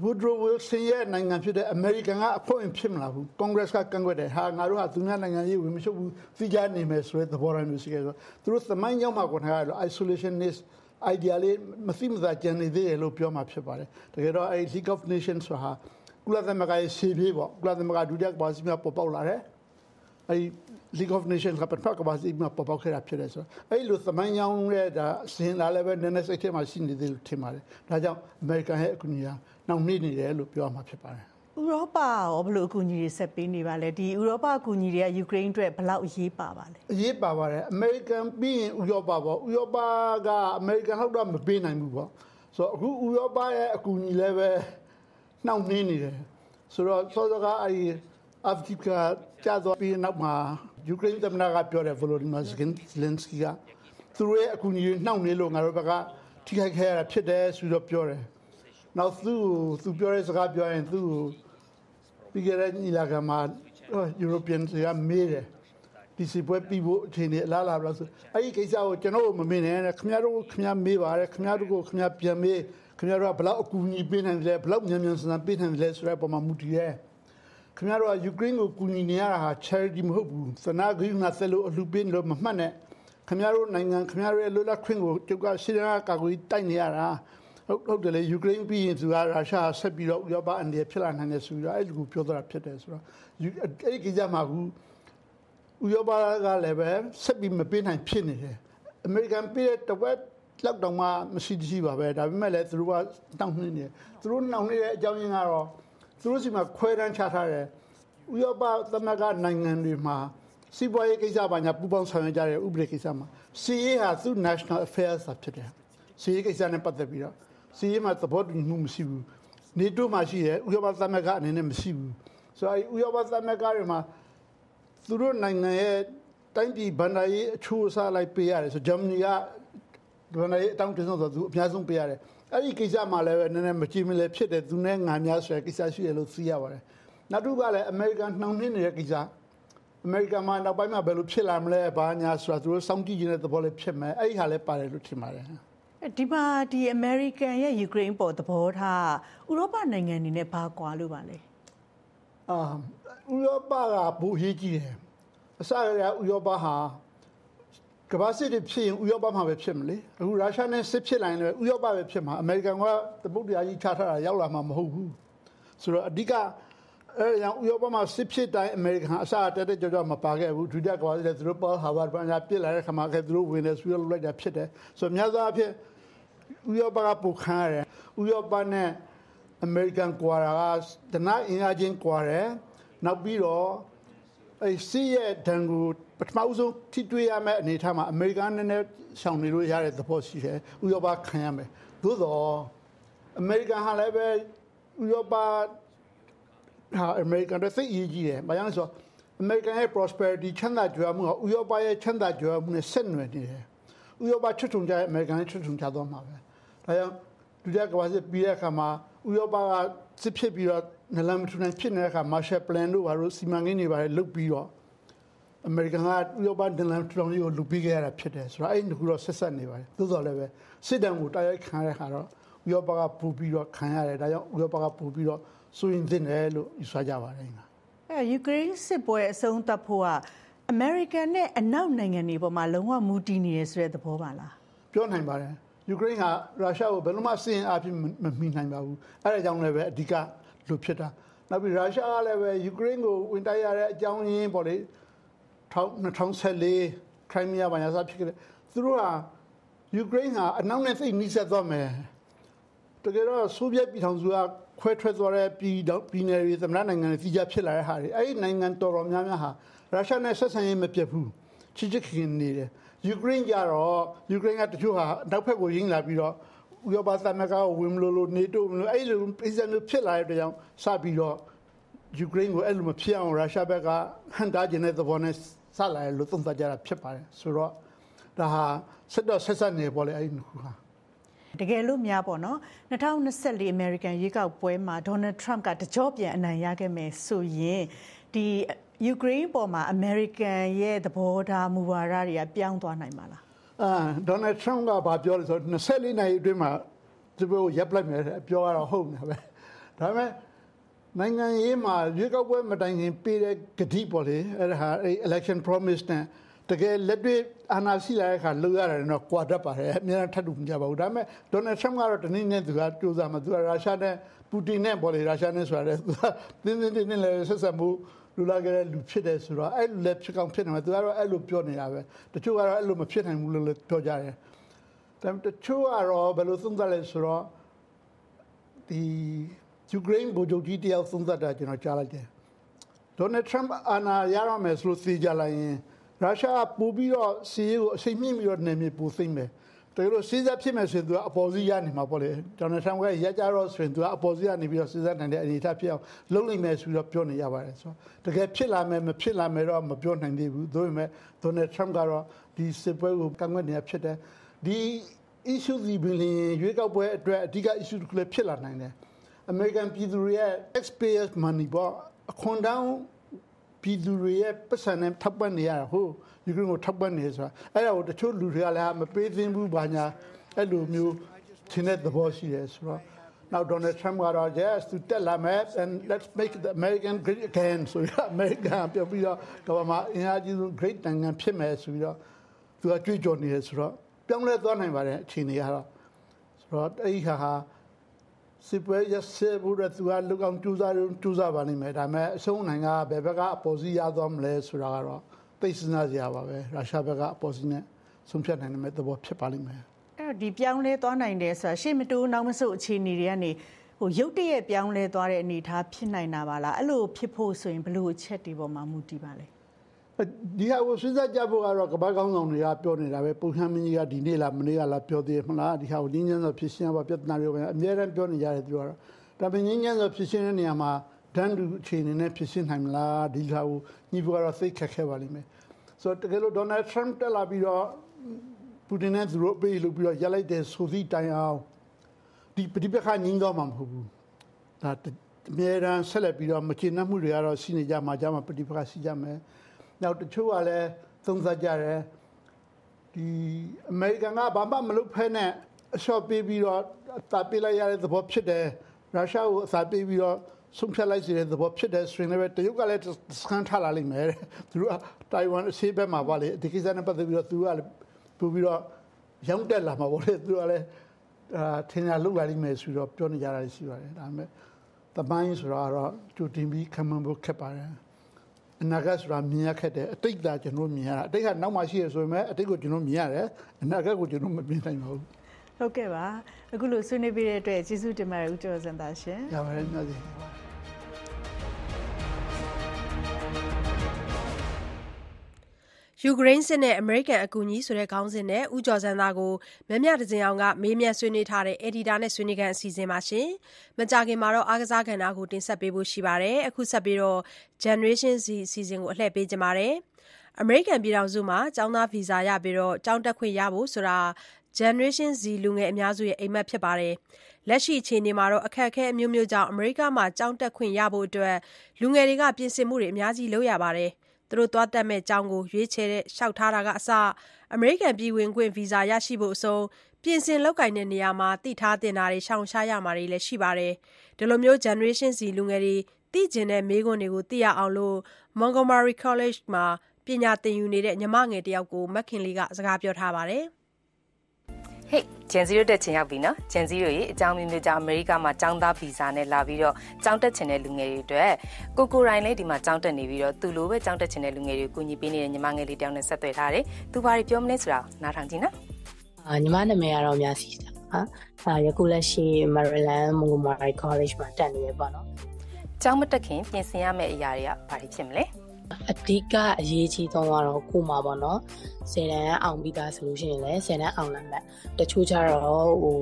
Woodrow Wilson ရဲ့နိုင်ငံဖြစ်တဲ့ American ကအဖို့ရင်ဖြစ်မလာဘူး Congress ကကန့်ကွက်တယ်ဟာငါတို့ကသူများနိုင်ငံရေးဝင်မရှုပ်ဘူးသိကြနေမယ်ဆိုတဲ့သဘောထားမျိုးရှိခဲ့ဆိုသူတို့သမိုင်းကြောင်းမှာကိုထားရတော့ isolationist idea လေးမသိမသာကြံနေသေးတယ်လို့ပြောမှာဖြစ်ပါတယ်တကယ်တော့အဲ League of Nations ဆိုတာကုလသမဂ္ဂရဲ့ရှေ့ပြေးပေါ့ကုလသမဂ္ဂဒုတိယကမ္ဘာစစ်မှာပေါ်ပေါက်လာတယ်အဲ League of Nations ကပထမကမ္ဘာစစ်မှာပေါ်ပေါက်ခဲ့တာဖြစ်တယ်ဆိုတော့အဲလိုသမိုင်းကြောင်းရဲ့ဒါစင်လာလည်းပဲနည်းနည်းစိတ်ထဲမှာရှိနေသေးလို့ထင်ပါတယ်ဒါကြောင့် American ရဲ့အကူအညီဟာ နှောင့်နှေးနေတယ်လို့ပြောမှာဖြစ်ပါတယ်ဥရောပရောဘယ်လိုအကူအညီတွေဆက်ပေးနေပါလဲဒီဥရောပအကူအညီတွေကယူကရိန်းအတွက်ဘယ်လောက်အရေးပါပါလဲအရေးပါပါတယ်အမေရိကန်ပြီးရင်ဥရောပပေါ့ဥရောပကအမေရိကန်လောက်တော့မပေးနိုင်ဘူးပေါ့ဆိုတော့အခုဥရောပရဲ့အကူအညီလည်းပဲနှောင့်နှေးနေတယ်ဆိုတော့စောစောကအဲဒီအာဖရိကကြာသွားပြီးနောက်မှာယူကရိန်းသမ္မတကပြောတယ်ဗလိုဒီမာဇလန်စကီကသူတို့ရဲ့အကူအညီနှောင့်နှေးလို့ငါတို့ဘက်ကထိခိုက်ခဲ့ရတာဖြစ်တယ်ဆိုတော့ပြောတယ် နောက်သူ့သူပြောတဲ့စကားပြောရင်သူ့ပြီးကြတဲ့ညီလာခံမှာ European တွေကမေးတယ်ဒီစီပွဲပြီးဖို့အချိန်နဲ့လာလာလို့ဆိုအဲ့ဒီကိစ္စကိုကျွန်တော်မမေ့နဲ့ခင်ဗျားတို့ခင်ဗျားမေးပါတယ်ခင်ဗျားတို့ကိုခင်ဗျားပြန်မေးခင်ဗျားတို့ကဘလောက်အကူအညီပေးနိုင်တယ်ဘလောက်မြန်မြန်ဆန်ဆန်ပေးနိုင်တယ်ဆိုတဲ့ပုံမှာမူတည်ရဲခင်ဗျားတို့ကယူကရိန်းကိုကူညီနေရတာဟာ charity မဟုတ်ဘူးသနာဂိနာဆက်လို့အလှပေးလို့မမှတ်နဲ့ခင်ဗျားတို့နိုင်ငံခင်ဗျားတို့ရဲ့လွတ်လပ်ခွင့်ကိုကျုပ်ကရှင်းရကာကွယ်တိုက်နေရတာ ဟုတ်ဟုတ်တယ်လေယူကရိန်းပြီးရင်သူကရုရှားဆက်ပြီးတော့ဥရောပအန်ဒီဖြစ်လာနိုင်တယ်ဆိုတော့အဲ့ဒီကိုပြောတာဖြစ်တယ်ဆိုတော့အဲ့ဒီကိစ္စမှာကူဥရောပကလည်းပဲဆက်ပြီးမပေးနိုင်ဖြစ်နေတယ်အမေရိကန်ပြည်တဲ့တဝက်လောက်တောင်မှမရှိရှိပါပဲဒါပေမဲ့လည်းသူတို့ကတောင်းနှင်းနေသူတို့နှောင်နေတဲ့အကြောင်းရင်းကတော့သူတို့စီမှာခွဲတန်းချထားတယ်ဥရောပသမဂ္ဂနိုင်ငံတွေမှာစီးပွားရေးကိစ္စပါညာပူးပေါင်းဆောင်ရွက်ကြတဲ့ဥပဒေကိစ္စမှာစီရေးဟာသူ national affairs ဖြစ်တယ်စီရေးကိစ္စနဲ့ပတ်သက်ပြီးတော့ စီးရေးမှာသဘောတူညီမှုမရှိဘူးနေတိုးမှာရှိတယ်ဥရောပသမဂ္ဂအနေနဲ့မရှိဘူးဆိုတော့ဥရောပသမဂ္ဂတွေမှာသူတို့နိုင်ငံရဲ့တိုင်းပြည်ဗန္ဒာရေးအချိုးအစားလိုက်ပေးရတယ်ဆိုဂျာမနီကဗန္ဒာရေးအတောင်းတင်ဆုံးဆိုသူအများဆုံးပေးရတယ်အဲ့ဒီကိစ္စမှာလည်းနည်းနည်းမကြည့်မလဲဖြစ်တယ်သူနဲ့ငါများဆိုတဲ့ကိစ္စရှိတယ်လို့သိရပါတယ်နောက်တစ်ခုကလည်းအမေရိကန်နှောင့်နှင်းနေတဲ့ကိစ္စအမေရိကန်မှာနောက်ပိုင်းမှာဘယ်လိုဖြစ်လာမလဲဘာညာဆိုတာသူတို့စောင့်ကြည့်နေတဲ့သဘောလေးဖြစ်မယ်အဲ့ဒီဟာလည်းပါတယ်လို့ထင်ပါတယ် ဒီမှာဒီ American ရဲ့ Ukraine ပေါ်သဘောထားဥရောပနိုင်ငံတွေနဲ့ဘာကွာလို့ပါလဲအာဥရောပကဘူရေးကြည့်တယ်အစကတည်းကဥရောပဟာကမ္ဘာစစ်တွေဖြစ်ရင်ဥရောပမှာပဲဖြစ်မလဲအခုရုရှားနဲ့စစ်ဖြစ်လာရင်လည်းဥရောပပဲဖြစ်မှာအမေရိကန်ကတပုတ်တရားကြီးချထားတာရောက်လာမှာမဟုတ်ဘူးဆိုတော့အဓိကအဲကြောင့်ဥရောပမှာစစ်ဖြစ်တိုင်းအမေရိကန်အစတက်တက်ကြွကြွမပါခဲ့ဘူးဒုတိယကမ္ဘာစစ်လည်းသူတို့ပေါ်ဟာဗတ်ပညာပြစ်လာတဲ့ခါမှာကဲသူတို့ဝင်နေဆွေးလုပ်လိုက်တာဖြစ်တယ်ဆိုတော့များသောအားဖြင့် ဥရောပကပူခန်းရတယ်ဥရောပနဲ့အမေရိကန်ကွာတာကဒနာအင်အားချင်းကွာတယ်နောက်ပြီးတော့အဲစီးရဲ့ဒဏ်ကိုပထမဆုံးထိတွေ့ရမယ့်အနေအထားမှာအမေရိကန်နဲ့နဲ့ရှောင်နေလို့ရတဲ့သဘောရှိတယ်ဥရောပခံရမယ်သို့တော့အမေရိကန်ဟာလည်းပဲဥရောပဟာအမေရိကန်တဲ့သိအရေးကြီးတယ်ဘာကြောင့်လဲဆိုတော့အမေရိကန်ရဲ့ prosperity ချမ်းသာကြွယ်မှုကဥရောပရဲ့ချမ်းသာကြွယ်မှုနဲ့ဆက်နွယ်နေတယ်ဥရောပချွတ်ထုံကြရဲ့အမေရိကန်ချွတ်ထုံကြသွားမှာပဲ ဒါကြောင့်ဒုတိယကမ္ဘာစစ်ပြီးတဲ့အခါမှာဥရောပကစစ်ဖြစ်ပြီးတော့နလန်မထူနိုင်ဖြစ်နေတဲ့အခါ Marshall Plan တို့ဘာလို့စီမံကိန်းတွေဘာတွေလုပ်ပြီးတော့အမေရိကန်ကဥရောပနလန်ထူထောင်ရေးကိုလူပြီးခဲ့ရတာဖြစ်တယ်ဆိုတော့အဲ့ဒီခုတော့ဆက်ဆက်နေပါတယ်သို့တော်လည်းပဲစစ်တမ်းကိုတိုက်ရိုက်ခံရတဲ့ခါတော့ဥရောပကပူပြီးတော့ခံရတယ်ဒါကြောင့်ဥရောပကပူပြီးတော့စိုးရင်သင့်တယ်လို့ယူဆကြပါတယ်ငါအဲယူကရိန်းစစ်ပွဲအဆုံးသတ်ဖို့ကအမေရိကန်နဲ့အနောက်နိုင်ငံတွေပေါ်မှာလုံးဝမူတည်နေရဆိုတဲ့သဘောပါလားပြောနိုင်ပါတယ် ယူကရိန်းကရုရှားကိုဘယ်လိုမှစင်အားဖြင့်မမီနိုင်ပါဘူးအဲဒါကြောင့်လည်းပဲအဓိကလူဖြစ်တာနောက်ပြီးရုရှားကလည်းပဲယူကရိန်းကိုဝင်တိုက်ရတဲ့အကြောင်းရင်းပေါ့လေ2014ခရိုင်းမီးယားဘာညာစဖြစ်ခဲ့တယ်သူတို့ကယူကရိန်းကအနောက်နဲ့သိပ်နှိစက်သွားမယ်တကယ်တော့ဆိုဗီယက်ပြည်ထောင်စုကခွဲထွက်သွားတဲ့ပြည်တော့ပြည်နယ်တွေသမ္မတနိုင်ငံတွေကြီးကြဖြစ်လာတဲ့ဟာတွေအဲ့ဒီနိုင်ငံတော်တော်များများဟာရုရှားနဲ့ဆက်ဆံရေးမပြတ်ဘူးချစ်ချစ်ခင်နေတယ် ယူကရိန်းကြတော့ယူကရိန်းကတချို့ဟာနောက်ဖက်ကိုရင်းလာပြီးတော့ဥရောပသမဂ္ဂကိုဝင်မလို့လို့နေတိုးမလို့အဲ့လိုပြည်စံမျိုးဖြစ်လာတဲ့ကြောင့်စပြီးတော့ယူကရိန်းကိုအဲ့လိုမဖြစ်အောင်ရုရှားဘက်ကဟန်တာကျင်တဲ့သဘောနဲ့စလာတယ်လို့သုံးသပ်ကြတာဖြစ်ပါတယ်ဆိုတော့ဒါဟာဆက်တော့ဆက်ဆက်နေပေါ့လေအဲ့ဒီခုဟာတကယ်လို့များပေါ့နော်2024 American ရွေးကောက်ပွဲမှာ Donald Trump ကတကြောပြန်အနိုင်ရခဲ့မယ်ဆိုရင်ဒီ ယူကရိန်းပေါ်မှာ American ရဲ့သဘောထားမူဝါဒတွေကပြောင်းသွားနိုင်ပါလားအာဒေါ်နယ်ထရမ့်ကဘာပြောလဲဆိုတော့24နာရီအတွင်းမှာဒီဘက်ကိုရပ်ပလိုက်မယ်တဲ့ပြောရတော့ဟုတ်နေပဲဒါပေမဲ့နိုင်ငံရေးမှာရွေးကောက်ပွဲမတိုင်ခင်ပေးတဲ့ဂတိပေါ့လေအဲ့ဒါဟာအဲ့ election promise နဲ့တကယ်လက်တွေ့အာဏာရှိလာတဲ့အခါလုပ်ရတယ်တော့ကွာတတ်ပါတယ်အများထပ်တူမကြပါဘူးဒါပေမဲ့ဒေါ်နယ်ထရမ့်ကတော့တနည်းနဲ့သူကကြိုးစားမှာသူကရုရှားနဲ့ပူတင်နဲ့ပေါ့လေရုရှားနဲ့ဆိုတာလေသူကတင်းတင်းတင်းတင်းလည်းဆက်ဆက်မှု လူလာကြတဲ့လူဖြစ်တယ်ဆိုတော့အဲ့လိုလည်းဖြစ်ကောင်းဖြစ်နေမှာသူကတော့အဲ့လိုပြောနေတာပဲတချို့ကတော့အဲ့လိုမဖြစ်နိုင်ဘူးလို့လည်းပြောကြတယ်ဒါပေမဲ့တချို့ကတော့ဘယ်လိုသုံးသပ်လဲဆိုတော့ဒီယူကရိန်းဗိုလ်ချုပ်ကြီးတယောက်သုံးသပ်တာကျွန်တော်ကြားလိုက်တယ်ဒေါ်နယ်ထရမ့်အာဏာရရမယ်ဆိုလို့သိကြလိုက်ရင်ရုရှားပူပြီးတော့စီးရေးကိုအချိန်မြင့်ပြီးတော့နေမြေပူသိမ့်မယ် တကယ်လို့စီးစားဖြစ်မယ်ဆိုရင်သူကအပေါ်စီးရနေမှာပေါ့လေဒေါ်နယ်ထရမ့်ကရကြတော့ဆိုရင်သူကအပေါ်စီးရနေပြီးတော့စီးစားနိုင်တဲ့အနေအထားဖြစ်အောင်လုပ်နိုင်မယ်ဆိုပြီးတော့ပြောနေရပါတယ်ဆိုတော့တကယ်ဖြစ်လာမယ်မဖြစ်လာမယ်တော့မပြောနိုင်သေးဘူးဒါပေမဲ့ဒေါ်နယ်ထရမ့်ကတော့ဒီစစ်ပွဲကိုကန့်ကွက်နေတာဖြစ်တယ်ဒီ issue ဒီဘင်းရွေးကောက်ပွဲအတွက်အဓိက issue တစ်ခုလည်းဖြစ်လာနိုင်တယ် American ပြည်သူတွေရဲ့ taxpayers money ပေါ့အခွန်တောင်း ပြည်သူတွေရဲ့ပတ်စံနဲ့ထောက်ပံ့နေရတာဟုတ်ယူကရိန်းကိုထောက်ပံ့နေဆိုတာအဲ့ဒါကိုတချို့လူတွေကလည်းမပေးသင့်ဘူးဘာညာအဲ့လိုမျိုးထင်တဲ့သဘောရှိတယ်ဆိုတော့ now Donald Trump ကတော့ yes to tell them and let's make the American great again ဆိုတော့ American ပြောပြီးတော့ကမ္ဘာမှာအင်အားကြီးဆုံး great နိုင်ငံဖြစ်မယ်ဆိုပြီးတော့သူကကြွေးကြော်နေတယ်ဆိုတော့ပြောင်းလဲသွားနိုင်ပါတယ်အခြေအနေကတော့ဆိုတော့အဲ့ဒီဟာဟာ စစ်ပွဲရစေဘူးတဲ့သူကလူကောင်ကျူးစားကျူးစားပါလိမ့်မယ်ဒါပေမဲ့အဆုံးနိုင်ကဘယ်ဘက်ကအပေါ်စီးရသွားမလဲဆိုတာကတော့သိစနာစရာပါပဲရုရှားဘက်ကအပေါ်စီးနဲ့ဆုံးဖြတ်နိုင်တဲ့သဘောဖြစ်ပါလိမ့်မယ်အဲ့တော့ဒီပြောင်းလဲသွားနိုင်တယ်ဆိုတာရှေ့မတိုးနောက်မဆုတ်အခြေအနေတွေကနေဟိုရုတ်တရက်ပြောင်းလဲသွားတဲ့အနေအထားဖြစ်နိုင်တာပါလားအဲ့လိုဖြစ်ဖို့ဆိုရင်ဘလို့အချက်တွေပေါ်မှာမူတည်ပါလဲ ဒီဟာကိုစဉ်းစားကြဖို့ကတော့ကမ္ဘာကောင်းဆောင်တွေကပြောနေတာပဲပုံမှန်မင်းကြီးကဒီနေ့လားမနေ့ကလားပြောသေးမလားဒီဟာကိုငင်းညမ်းစွာဖြစ်ရှင်းပါပြဿနာတွေပဲအများအားပြောနေကြတယ်သူကတော့ဒါပေမဲ့ငင်းညမ်းစွာဖြစ်ရှင်းတဲ့နေရာမှာဒန်းတူအခြေအနေနဲ့ဖြစ်ရှင်းနိုင်မလားဒီဟာကိုညီဘကတော့သိခက်ခဲပါလိမ့်မယ်ဆိုတော့တကယ်လို့ဒေါ်နယ်ထရမ့်တက်လာပြီးတော့ပူတင်နဲ့သူတို့ပေးလို့ပြီးတော့ရလိုက်တဲ့ဆိုသည့်တိုင်အောင်ဒီပဋိပက္ခငြင်းတော့မှာမဟုတ်ဘူးဒါအများရန်ဆက်လက်ပြီးတော့မချေနှက်မှုတွေကတော့ရှိနေကြမှာကြမှာပဋိပက္ခရှိကြမယ် နောက်တချို့ကလည်းသုံးသပ်ကြတယ်ဒီအမေရိကန်ကဘာမှမလုပ်ဖဲနဲ့အလျှော့ပေးပြီးတော့အသာပေးလိုက်ရတဲ့သဘောဖြစ်တယ်ရုရှားကိုအသာပေးပြီးတော့ဆုံးဖြတ်လိုက်စေတဲ့သဘောဖြစ်တယ်ဆိုရင်လည်းတရုတ်ကလည်းစကန်ထားလာလိမ့်မယ်တဲ့သူတို့ကတိုင်ဝမ်အရှေ့ဘက်မှာပါလေဒီကိစ္စနဲ့ပတ်သက်ပြီးတော့သူတို့ကလည်းပို့ပြီးတော့ရောင်းတက်လာမှာပေါ့လေသူတို့ကလည်းအာထင်ရလောက်လာလိမ့်မယ်ဆိုတော့ပြောနေကြတာရှိပါတယ်ဒါပေမဲ့တမိုင်းဆိုတော့ကြိုတင်ပြီးခံမှန်းဖို့ခက်ပါတယ် အနာဂတ်ဆိုတာမြင်ရခက်တယ်အတိတ်ကကျွန်တော်မြင်ရတာအတိတ်ကနောက်မှရှိရဆိုပေမဲ့အတိတ်ကိုကျွန်တော်မြင်ရတယ်အနာဂတ်ကိုကျွန်တော်မမြင်နိုင်ပါဘူးဟုတ်ကဲ့ပါအခုလိုဆွေးနွေးပေးတဲ့အတွက်ကျေးဇူးတင်ပါတယ်ဦးကျော်စံသားရှင်ရပါတယ်ညစီ ယူကရိန်းစစ်နဲ့ အမေရိကန် အကူအညီ ဆိုတဲ့ ခေါင်းစဉ်နဲ့ ဦးကျော်စံသားကို မမြတစင်အောင်က မေးမြန်းဆွေးနွေးထားတဲ့ editor နဲ့ ဆွေးနွေးခန်း အစီအစဉ်ပါရှင်။မကြခင်မှာတော့အားကစားကဏ္ဍကို တင်ဆက်ပေးဖို့ ရှိပါတယ်။အခုဆက်ပြီးတော့ Generation Z အစီအစဉ်ကို အလှည့်ပေးကြပါမယ်။အမေရိကန်ပြည်ထောင်စုမှာ ကျောင်းသားဗီဇာရပြီးတော့ကျောင်းတက်ခွင့်ရဖို့ဆိုတာ Generation Z လူငယ်အများစုရဲ့ အိပ်မက်ဖြစ်ပါတယ်။လက်ရှိအခြေအနေမှာအခက်အခဲအမျိုးမျိုးကြောင့် အမေရိကမှာ ကျောင်းတက်ခွင့်ရဖို့ လူငယ်တွေက ပြင်ဆင်မှုတွေ အများကြီးလုပ်ရပါတယ်။ သူတို့သွားတက်မယ့်ကျောင်းကို ရွေးချယ်လျှောက်ထားတာကအစ အမေရိကန်ပြည်ဝင်ခွင့်ဗီဇာရရှိဖို့အဆုံး ပြင်ဆင်လုပ်ကိုင်တဲ့နေရာမှာ သိထားသင့်တာတွေ ရှောင်ရှားရမှာတွေလည်းရှိပါတယ်။ဒီလို Generation Z လူငယ်တွေ သိချင်တဲ့မေးခွန်းတွေကို သိရအောင် Montgomery College မှာ ပညာသင်ယူနေတဲ့ ညီမငယ်တယောက်ကို မခင်လေးက စကားပြောထားပါတယ်။ ဟေ့ဂျန်ဇီရိုတက်ချင်ရောက်ပြီနော်ဂျန်ဇီရိုရေအကြောင်းမျိုးမျိုးကြောင့်အမေရိကမှာကျောင်းသားဗီဇာနဲ့လာပြီးတော့ကျောင်းတက်ချင်တဲ့လူငယ်တွေအတွက်ကိုကိုရိုင်းလည်းဒီမှာကျောင်းတက်နေပြီးတော့သူလိုပဲကျောင်းတက်ချင်တဲ့လူငယ်တွေကိုကူညီပေးနေတဲ့ညီမငယ်လေးတောင်းနဲ့ဆက်သွယ်ထားတယ်သူဘာတွေပြောမလဲဆိုတာနားထောင်ကြည့်နော်အာညီမနာမည်ကတော့များစီတာပါအာယခုလက်ရှိ Maryland Montgomery College မှာတက်နေရပါတော့ကျောင်းမတက်ခင်ပြင်ဆင်ရမယ့်အရာတွေကဘာတွေဖြစ်မလဲအဓိကအရေးကြီးဆုံးကတော့ကိုမှာပေါ့နော်ဆယ်တန်းအောင်ပြီးသားဆိုလို့ရှိရင်လည်းဆယ်တန်းအောင်လာမှတချို့ကျတော့ဟို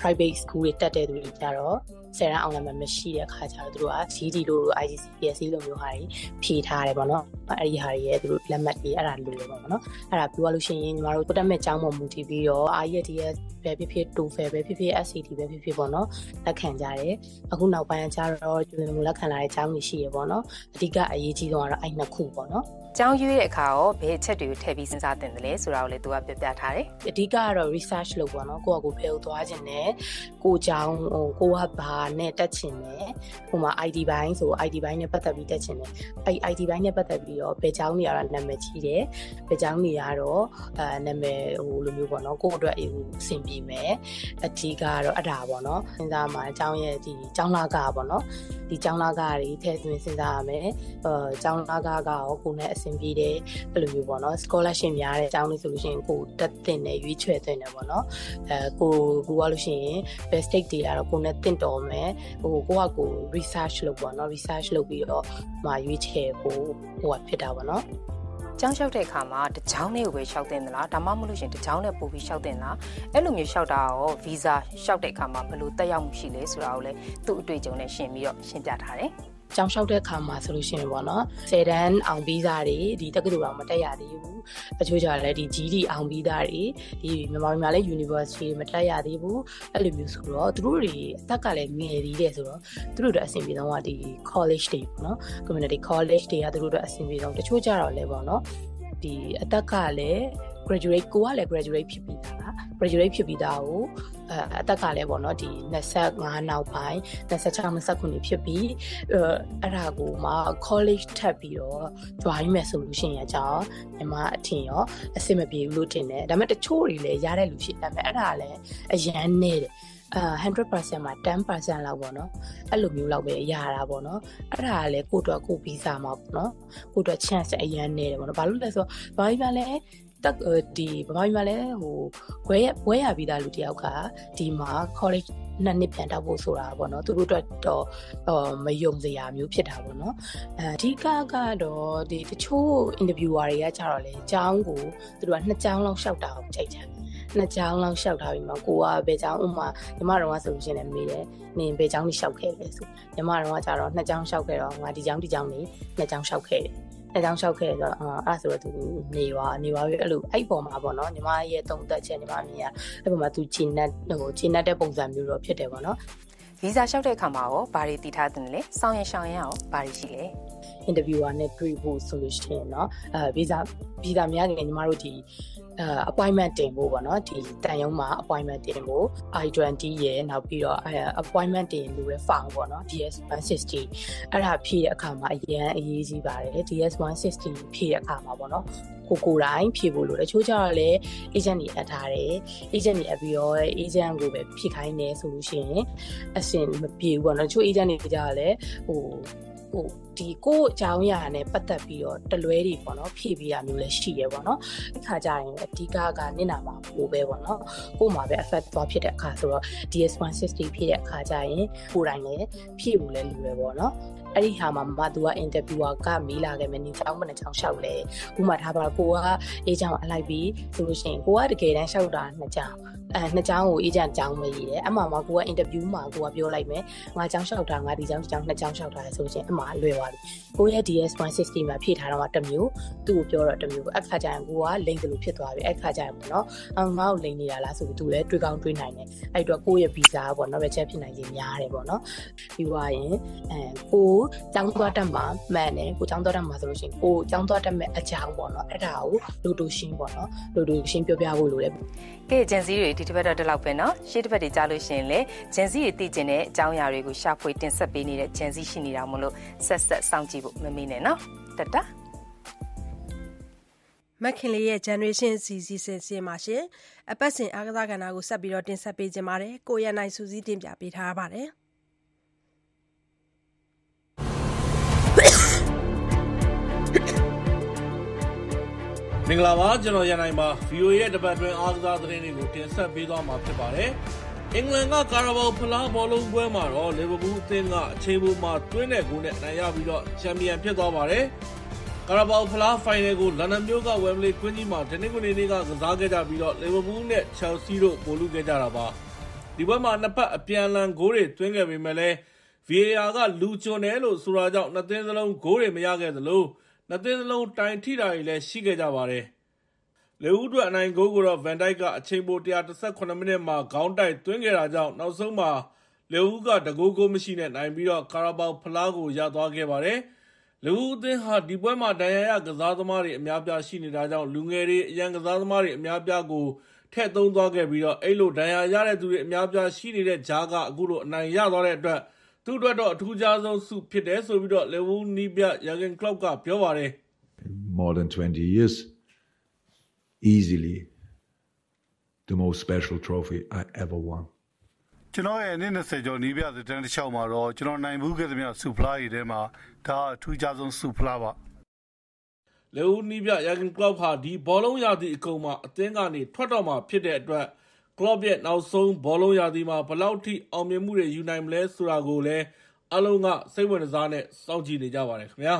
private school တွေတက်တဲ့သူတွေကြတော့ဆယ်တန်းအောင်လာမှမရှိတဲ့အခါကျတော့သူတို့က GD လို့ IGC PSC လို့မျိုးဟာတွေဖြေထားတယ်ပေါ့နော်အဲ့ဒီဟာတွေရဲ့သူတို့လက်မှတ်တွေအဲ့ဒါလိုတယ်ပေါ့နော်အဲ့ဒါပြောလို့ရှိရင်ညီမတို့တက်မဲ့ကျောင်းပေါ်မူတည်ပြီးတော့ IELTS ပဲဖြစ်ဖြစ် TOEFL ပဲဖြစ်ဖြစ် SAT ပဲဖြစ်ဖြစ်ပေါ့နော်လက်ခံကြတယ်အခုနောက်ပိုင်းကျတော့ကျွေးမှုလက်ခံလာတဲ့ကျောင်းတွေရှိရပေါ့နော်အဓိကအရေးကြီးဆုံးကတော့အဲ့နှစ်ခုပေါ့နော်ကျောင်းရွေးတဲ့အခါရောဘယ်အချက်တွေကိုထည့်ပြီးစဉ်းစားသင့်တယ်လဲဆိုတာကိုလည်းသူကပြောပြထားတယ်အဓိကကတော့ research လုပ်ပေါ့နော်ကိုကကိုဖယ်ကိုသွားခြင်းနဲ့ကိုကျောင်းဟိုကိုကဘာနဲ့တက်ချင်တယ်ဟိုမှာ ID ဘိုင်းဆို ID ဘိုင်းနဲ့ပတ်သက်ပြီးတက်ချင်တယ်အဲ့ ID ဘိုင်းနဲ့ပတ်သက်ပြီးတော့ဘယ်ကျောင်းနေရတာနာမည်ကြီးတယ်ဘယ်ကျောင်းနေရတော့အဲနာမည်ဟိုလိုမျိုးပေါ့နော်ကိုအတွက်အေးအဆင်ပြေမယ်အဓိကကတော့အဲ့ဒါပေါ့နော်စဉ်းစားမှာအကြောင်းရဲ့ဒီကျောင်းလာကပေါ့နော်ဒီကျောင်းလာကတွေထည့်သွင်းစဉ်းစားရမယ်အဲကျောင်းလာကကရောကိုနဲ့အဆင်ပြေတယ်အဲ့လိုမျိုးပေါ့နော် scholarship များတဲ့ကျောင်းလေးဆိုလို့ရှိရင်ကိုတက်တင်တယ်ရွေးချယ်တင်တယ်ပေါ့နော်အဲကိုကိုကလို့ရှိရင် best state တွေကတော့ကိုနဲ့တင့်တော်မယ်ဟိုကိုကကို research လုပ်ပေါ့နော် research လုပ်ပြီးတော့မှာရွေးချယ်ဖို့ဟိုကဖြစ်တာပေါ့နော်ကျောင်းလျှောက်တဲ့အခါမှာတကြောင်းနဲ့ပဲလျှောက်တင်သလားဒါမှမဟုတ်လို့ရှင်တကြောင်းနဲ့ပို့ပြီးလျှောက်တင်လားအဲ့လိုမျိုးလျှောက်တာရောဗီဇာလျှောက်တဲ့အခါမှာဘယ်လိုတက်ရောက်မှုရှိလဲဆိုတာကိုလည်းသူ့အတွေ့အကြုံနဲ့ရှင်းပြီးတော့ရှင်းပြထားတယ်ကျောင်းလျှောက်တဲ့ခါမှာဆိုလို့ရှိရင်ပေါ့နော်ဆယ်တန်းအောင်ပြီးသားတွေဒီတက္ကသိုလ်အောင်မတက်ရသေးဘူး အချို့ကြလည်းဒီ GD အောင်ပြီးသားတွေဒီမြန်မာပြည်မှာလည်း University မတက်ရသေးဘူးအဲ့လိုမျိုးဆိုတော့သူတို့တွေအသက်ကလည်းငယ်သေးတယ်ဆိုတော့သူတို့တို့အဆင်ပြေဆုံးကဒီ college တွေပေါ့နော် community college တွေကသူတို့တို့အဆင်ပြေဆုံးတချို့ကြတော့လည်းပေါ့နော်ဒီအသက်ကလည်း graduate ကိုကလည်း graduate ဖြစ်ပြီးသား graduate ဖြစ်ပြီးသားကိုအဲအသက်ကလည်းပေါ့နော်ဒီ25နောက်ပိုင်း26 29ဖြစ်ပြီးအဲ့ဒါကိုမှ college ထပ်ပြီးတော့ join မယ်ဆိုလို့ရှိရင်အကြောင်းညီမအထင်ရောအဆင်မပြေဘူးလို့ထင်တယ်ဒါပေမဲ့တချို့တွေလည်းရတဲ့လူရှိတယ်ဒါပေမဲ့အဲ့ဒါလည်းအရန်နေတယ်အာ100%မှာ10%လောက်ပေါ့နော်အဲ့လိုမျိုးလောက်ပဲရတာပေါ့နော်အဲ့ဒါကလည်းကိုယ့်အတွက်ကိုယ်ဗီဇာမှာပေါ့နော်ကိုယ့်အတွက် chance အရန်နေတယ်ပေါ့နော်ဘာလို့လဲဆိုတော့ဘာလို့လဲလဲ တက်ဒီဗမာပြည်မှာလည်းဟိုဘွဲဘွဲရပြီးသားလူတယောက်ကဒီမှာ college နှစ်နှစ်ပြန်တောက်ဖို့ဆိုတာပေါ့နော်သူတို့အတွက်တော့မယုံစရာမျိုးဖြစ်တာပေါ့နော်အဲအဓိကကတော့ဒီတချို့ interviewer တွေကကြတော့လေအကြောင်းကိုသူတို့ကနှစ်ကြောင်းလောက်ရှောက်တာကိုကြိုက်တယ်နှစ်ကြောင်းလောက်ရှောက်ထားပြီးမှကိုကဘယ်ကြောင်းဥမာညီမတော်ကဆိုလို့ရှိရင်လည်းမေးတယ်နင်ဘယ်ကြောင်းကြီးရှောက်ခဲ့လဲဆိုညီမတော်ကကြတော့နှစ်ကြောင်းရှောက်ခဲ့တော့ငါဒီကြောင်းဒီကြောင်းနေနှစ်ကြောင်းရှောက်ခဲ့တယ် အဲကြောင့်ရှောက်ခဲ့ဆိုတော့အဲ့ဆိုတော့သူနေပါနေပါပြီအဲ့လိုအဲ့ပေါ်မှာပေါ့နော်ညီမရဲ့တုံသက်ချက်ညီမမြင်ရအဲ့ပေါ်မှာသူဂျင်းနတ်ဟိုဂျင်းနတ်တဲ့ပုံစံမျိုးတော့ဖြစ်တယ်ပေါ့နော်ဗီဇာလျှောက်တဲ့အခါမှာရောဘာတွေတည်ထားတယ်လဲစောင်းရင်ရှောင်းရင်ရောဘာတွေရှိလဲ interviewer နဲ့တွေ့ဖို့ဆိုလို့ရှိရင်เนาะအဲဗီဇာဗီဇာများငယ်ညီမတို့ဒီအဲ appointment တင်ဖို့ပေါ့နော်ဒီတန်ရုံးမှာ appointment တင်ဖို့ I20 ရဲ့နောက်ပြီးတော့အဲ appointment တင်လို့ရ form ပေါ့နော် DS 160 အဲ့ဒါဖြည့်တဲ့အခါမှာအရင်အရေးကြီးပါတယ် DS 160 ဖြည့်တဲ့အခါမှာပေါ့နော်ကိုကိုတိုင်းဖြည့်ဖို့လို့တချို့ကျတော့လည်း agent တွေအပ်ထားတယ် agent တွေအပ်ပြီးတော့ agent ကိုပဲဖြည့်ခိုင်းနေဆိုလို့ရှိရင်အဆင်မပြေဘူးပေါ့နော်တချို့ agent တွေကြတော့လည်းဟို ဟိုဒီကိုယ့်အကြောင်းအရာနဲ့ပတ်သက်ပြီးတော့တလွဲတွေပေါ့နော်ဖြည့်ပြီးတာမျိုးလည်းရှိရပေါ့နော်အခါကျရင်အဓိကကနင့်နာမှာပို့ပဲပေါ့နော်ကို့မှာပဲ effect သွားဖြစ်တဲ့အခါဆိုတော့ DS160 ဖြည့်တဲ့အခါကျရင်ကိုယ်တိုင်လည်းဖြည့်ဖို့လည်းလိုပဲပေါ့နော် အဲ့ဒီဟာမှာမမသူက interviewer ကမေးလာခဲ့မယ်နင်ချောင်းမနဲ့ချောင်းလျှောက်လဲဥမာထားပါကိုကအေးချောင်းအလိုက်ပြီးဆိုလို့ရှိရင်ကိုကတကယ်တမ်းလျှောက်တာနှစ်ချောင်းအဲနှစ်ချောင်းကိုအေးချောင်းချောင်းမရည်တယ်အမှမှာကိုက interview မှာကိုကပြောလိုက်မယ်ငါချောင်းလျှောက်တာငါဒီချောင်းချောင်းနှစ်ချောင်းလျှောက်တာဆိုလို့ရှိရင်အမှလွယ်သွားသွားပြီကိုရဲ့ DS160 မှာဖြည့်ထားတော့တစ်မျိုးသူ့ကိုပြောတော့တစ်မျိုးအဲ့ခါကျရင်ကိုကလိန်ကလေးဖြစ်သွားပြီအဲ့ခါကျရင်ပေါ့နော်အော်ငါ့ကိုလိန်နေတာလားဆိုပြီးသူလည်းတွေးကောင်းတွေးနိုင်တယ်အဲ့တော့ကိုရဲ့ဗီဇာပေါ့နော်ပဲချက်ဖြစ်နိုင်ခြင်းများတယ်ပေါ့နော်ပြီးသွားရင်အဲကိုចောင်းသွားတတ်မှာမှန်တယ်ကိုចောင်းသွားတတ်မှာဆိုလို့ရှိရင်ကိုចောင်းသွားတတ်မဲ့အကြောင်းပေါ့နော်အဲ့ဒါကိုလိုတိုရှင်းပေါ့နော်လိုတိုရှင်းပြောပြဖို့လိုတယ် ကဲဂျန်စီတွေဒီတစ်ပတ်တော့ဒီလောက်ပဲเนาะရှေ့တစ်ပတ်တွေကြားလို့ရှိရင်လေဂျန်စီတွေသိကျင်တဲ့အကြောင်းအရာတွေကိုရှာဖွေတင်ဆက်ပေးနေတဲ့ဂျန်စီရှိနေတာမို့လို့ဆက်ဆက်စောင့်ကြည့်ဖို့မမေ့နဲ့เนาะတတမခင်လေးရဲ့ generation စီစီစဉ်စင်မှာရှင်အပတ်စဉ်အားကစားကဏ္ဍကိုဆက်ပြီးတော့တင်ဆက်ပေးခြင်းပါတယ်ကိုရနိုင်စူးစီးတင်ပြပေးထားပါတယ် မင်္ဂလာပါကျွန်တော်ရန်နိုင်ပါ VOA ရဲ့တပတ်တွင်းအားကစားသတင်းတွေကိုတင်ဆက်ပေးသွားမှာဖြစ်ပါတယ်အင်္ဂလန်ကကာရာဘောဖလားဘောလုံးပွဲမှာတော့လီဗာပူးအသင်းကအချိန်ပိုမှာတွင်းတဲ့ဂိုးနဲ့အနိုင်ရပြီးတော့ချန်ပီယံဖြစ်သွားပါတယ်ကာရာဘောဖလားဖိုင်နယ်ကိုလန်ဒန်မြို့ကဝမ်ဘလီကွင်းကြီးမှာတနင်္ဂနွေနေ့ကကစားခဲ့ကြပြီးတော့လီဗာပူးနဲ့ချယ်ဆီတို့ပိုလူခဲ့ကြတာပါဒီပွဲမှာနှစ်ဖက်အပြန်အလှန်ဂိုးတွေသွင်းခဲ့ပေမဲ့လည်း VAR ကလူချွန်တယ်လို့ဆိုတာကြောင့်နှစ်သင်းစလုံးဂိုးတွေမရခဲ့သလို နှစ်သင်းစလုံး တိုင်ထိတာတွေလည်း ရှိခဲ့ကြပါတယ်။လေဦးအတွက် အနိုင်ဂိုးကိုတော့ Van Dijk က အချိန်ပို118မိနစ်မှာ ခေါင်းတိုက်သွင်းခဲ့တာကြောင့် နောက်ဆုံးမှာ လေဦးကတကိုးကိုမရှိနဲ့ နိုင်ပြီးတော့ကာရာဘောက်ဖလားကို ရသွားခဲ့ပါတယ်။လေဦးအသင်းဟာ ဒီပွဲမှာ ဒဏ်ရာရကစားသမားတွေ အများပြားရှိနေတာကြောင့် လူငယ်တွေ အရန်ကစားသမားတွေ အများပြားကို ထည့်သုံးသွားခဲ့ပြီးတော့အဲ့လို ဒဏ်ရာရတဲ့သူတွေ အများပြားရှိနေတဲ့ဂျားက အခုလို အနိုင်ရသွားတဲ့အတွက် သူ့အတွက်တော့ အထူးခြားဆုံးဆုဖြစ်တယ်ဆိုပြီးတော့လေဝူနီးပြယာဂင်ကလော့ကပြောပါတယ် more than 20 years easily the most special trophy I ever won ကျွန်တော်ရဲ့နေ့20ကျော်နီးပြတဲ့တန်းတစ်ချောင်းမှာတော့ ကျွန်တော်နိုင်မှုခဲ့သမျှစူဖလားတွေထဲမှာ ဒါအထူးခြားဆုံးစူဖလားပါလေဦးနီးပြယာဂင်ကလော့ဟာ ဒီဘောလုံးရာသီအကုန်မှာ အသင်းကနေ ထွက်တော့မှာဖြစ်တဲ့အတွက် ကလော့ရဲ့ နောက်ဆုံးဘောလုံးရာသီမှာ ဘယ်လောက်ထိ အောင်မြင်မှုတွေ ယူနိုင်မလဲဆိုတာကိုလည်းအလုံးက စိတ်ဝင်စားနဲ့ စောင့်ကြည့်နေကြပါတယ်ခင်ဗျာ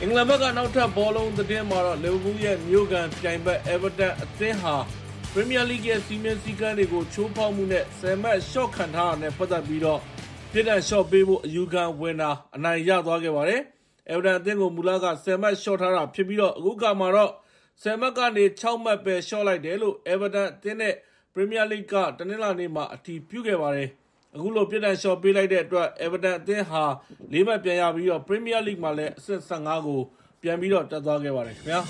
အင်္ဂလန်ဘက်က နောက်ထပ် ဘောလုံးသတင်းမှာတော့ လီဗာပူးရဲ့ မြို့ကန်ပြိုင်ဘက် Everton အသင်းဟာ Premier League ရဲ့စီမင်းစည်းကမ်းတွေကို ချိုးဖောက်မှုနဲ့10မှတ် shot ခံထားတာနဲ့ ပတ်သက်ပြီးတော့ပြည်ထောင် shot ပေးဖို့ အယူခံဝင်တာ အနိုင်ရသွားခဲ့ပါတယ်။ Everton အသင်းကို မူလက10မှတ် shot ထားတာဖြစ်ပြီးတော့အခုကမှတော့10မှတ်ကနေ6မှတ်ပဲ shot လိုက်တယ်လို့ Everton အသင်းနဲ့ Premier League ကတနင်္လာနေ့မှာ အတည်ပြုခဲ့ပါတယ်။အခုလို ပြည်ထောင် shot ပေးလိုက်တဲ့အတွက် Everton အသင်းဟာ ၄ မှတ်ပြန်ရပြီးတော့ Premier League မှာလည်း အဆင့်15ကို ပြန်ပြီးတော့ တက်သွားခဲ့ပါတယ်ခင်ဗျာ။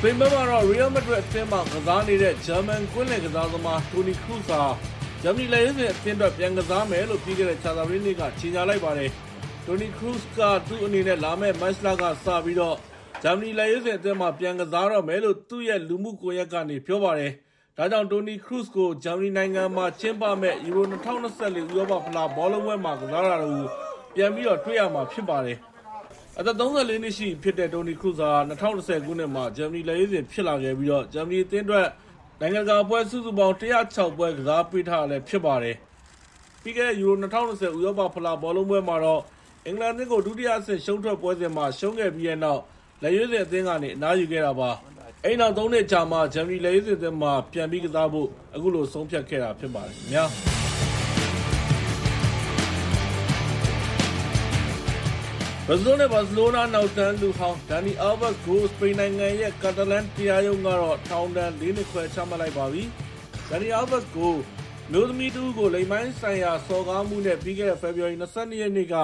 ပိန်ဘက်မှာတော့ Real Madrid အသင်းမှာ ကစားနေတဲ့ German ကွင်းလယ်ကစားသမား Toni Kroos ဟာ ဂျာမနီလက်ရွေးစင်အသင်းအတွက် ပြန်ကစားမယ်လို့ ပြီးခဲ့တဲ့ခြာသာရီနေ့က ကြေညာလိုက်ပါတယ်။ Toni Kroos က သူ့အနေနဲ့ လာမယ့် match လကစပြီးတော့ဂျာမနီလက်ရွေးစင်အသင်းမှာ ပြန်ကစားတော့မယ်လို့ သူ့ရဲ့ လူမှုကွန်ရက်ကနေ ပြောပါတယ်။ဒါကြောင့် Toni Kroos ကို ဂျာမနီနိုင်ငံမှာကျင်းပမဲ့ Euro 2024ဥရောပဖလားဘောလုံးပွဲမှာ ကစားတာကို ပြန်ပြီးတော့ တွေ့ရမှာဖြစ်ပါတယ်။အသက်34နှစ်ရှိဖြစ်တဲ့ Toni Kroos ဟာ2010ခုနှစ်မှာ ဂျာမနီလက်ရွေးစင်ဖြစ်လာခဲ့ပြီးတော့ဂျာမနီအသင်းအတွက် နိုင်ငံတကာပွဲစုစုပေါင်း106ပွဲ ကစားပေးထားလည်း ဖြစ်ပါတယ်။ပြီးခဲ့တဲ့ Euro 2020ဥရောပဖလား ဘောလုံးပွဲမှာတော့ အင်္ဂလန်အသင်းကို ဒုတိယအဆင့် ရှုံးထွက်ပွဲစဉ်မှာ ရှုံးခဲ့ပြီးတဲ့နောက် လက်ရွေးစင်အသင်းကနေ အနားယူခဲ့တာပါ။အဲ့နောက် ၃ နှစ်ကြာမှဂျာမနီလက်ရွေးစင်အသင်းမှာ ပြန်ပြီးကစားဖို့ အခုလို ဆုံးဖြတ်ခဲ့တာ ဖြစ်ပါတယ်ခင်ဗျာ။ ဘရာဇီးနဲ့ ဘာစီလိုနာ နောက်တန်းလူဟောင်းဒန်နီအာဘတ်ကို စပိန်နိုင်ငံရဲ့ကာတာလန်တရားရုံးကတော့ ထောင်ဒဏ် ၄ နှစ်ခွဲ ချမှတ်လိုက်ပါပြီ။ဒန်နီအာဘတ်ကိုမျိုးသမီးတူကို လိမ်မိုင်းဆိုင်ရာ စော်ကားမှုနဲ့ ပြီးခဲ့တဲ့ ဖေဖော်ဝါရီ22ရက်နေ့က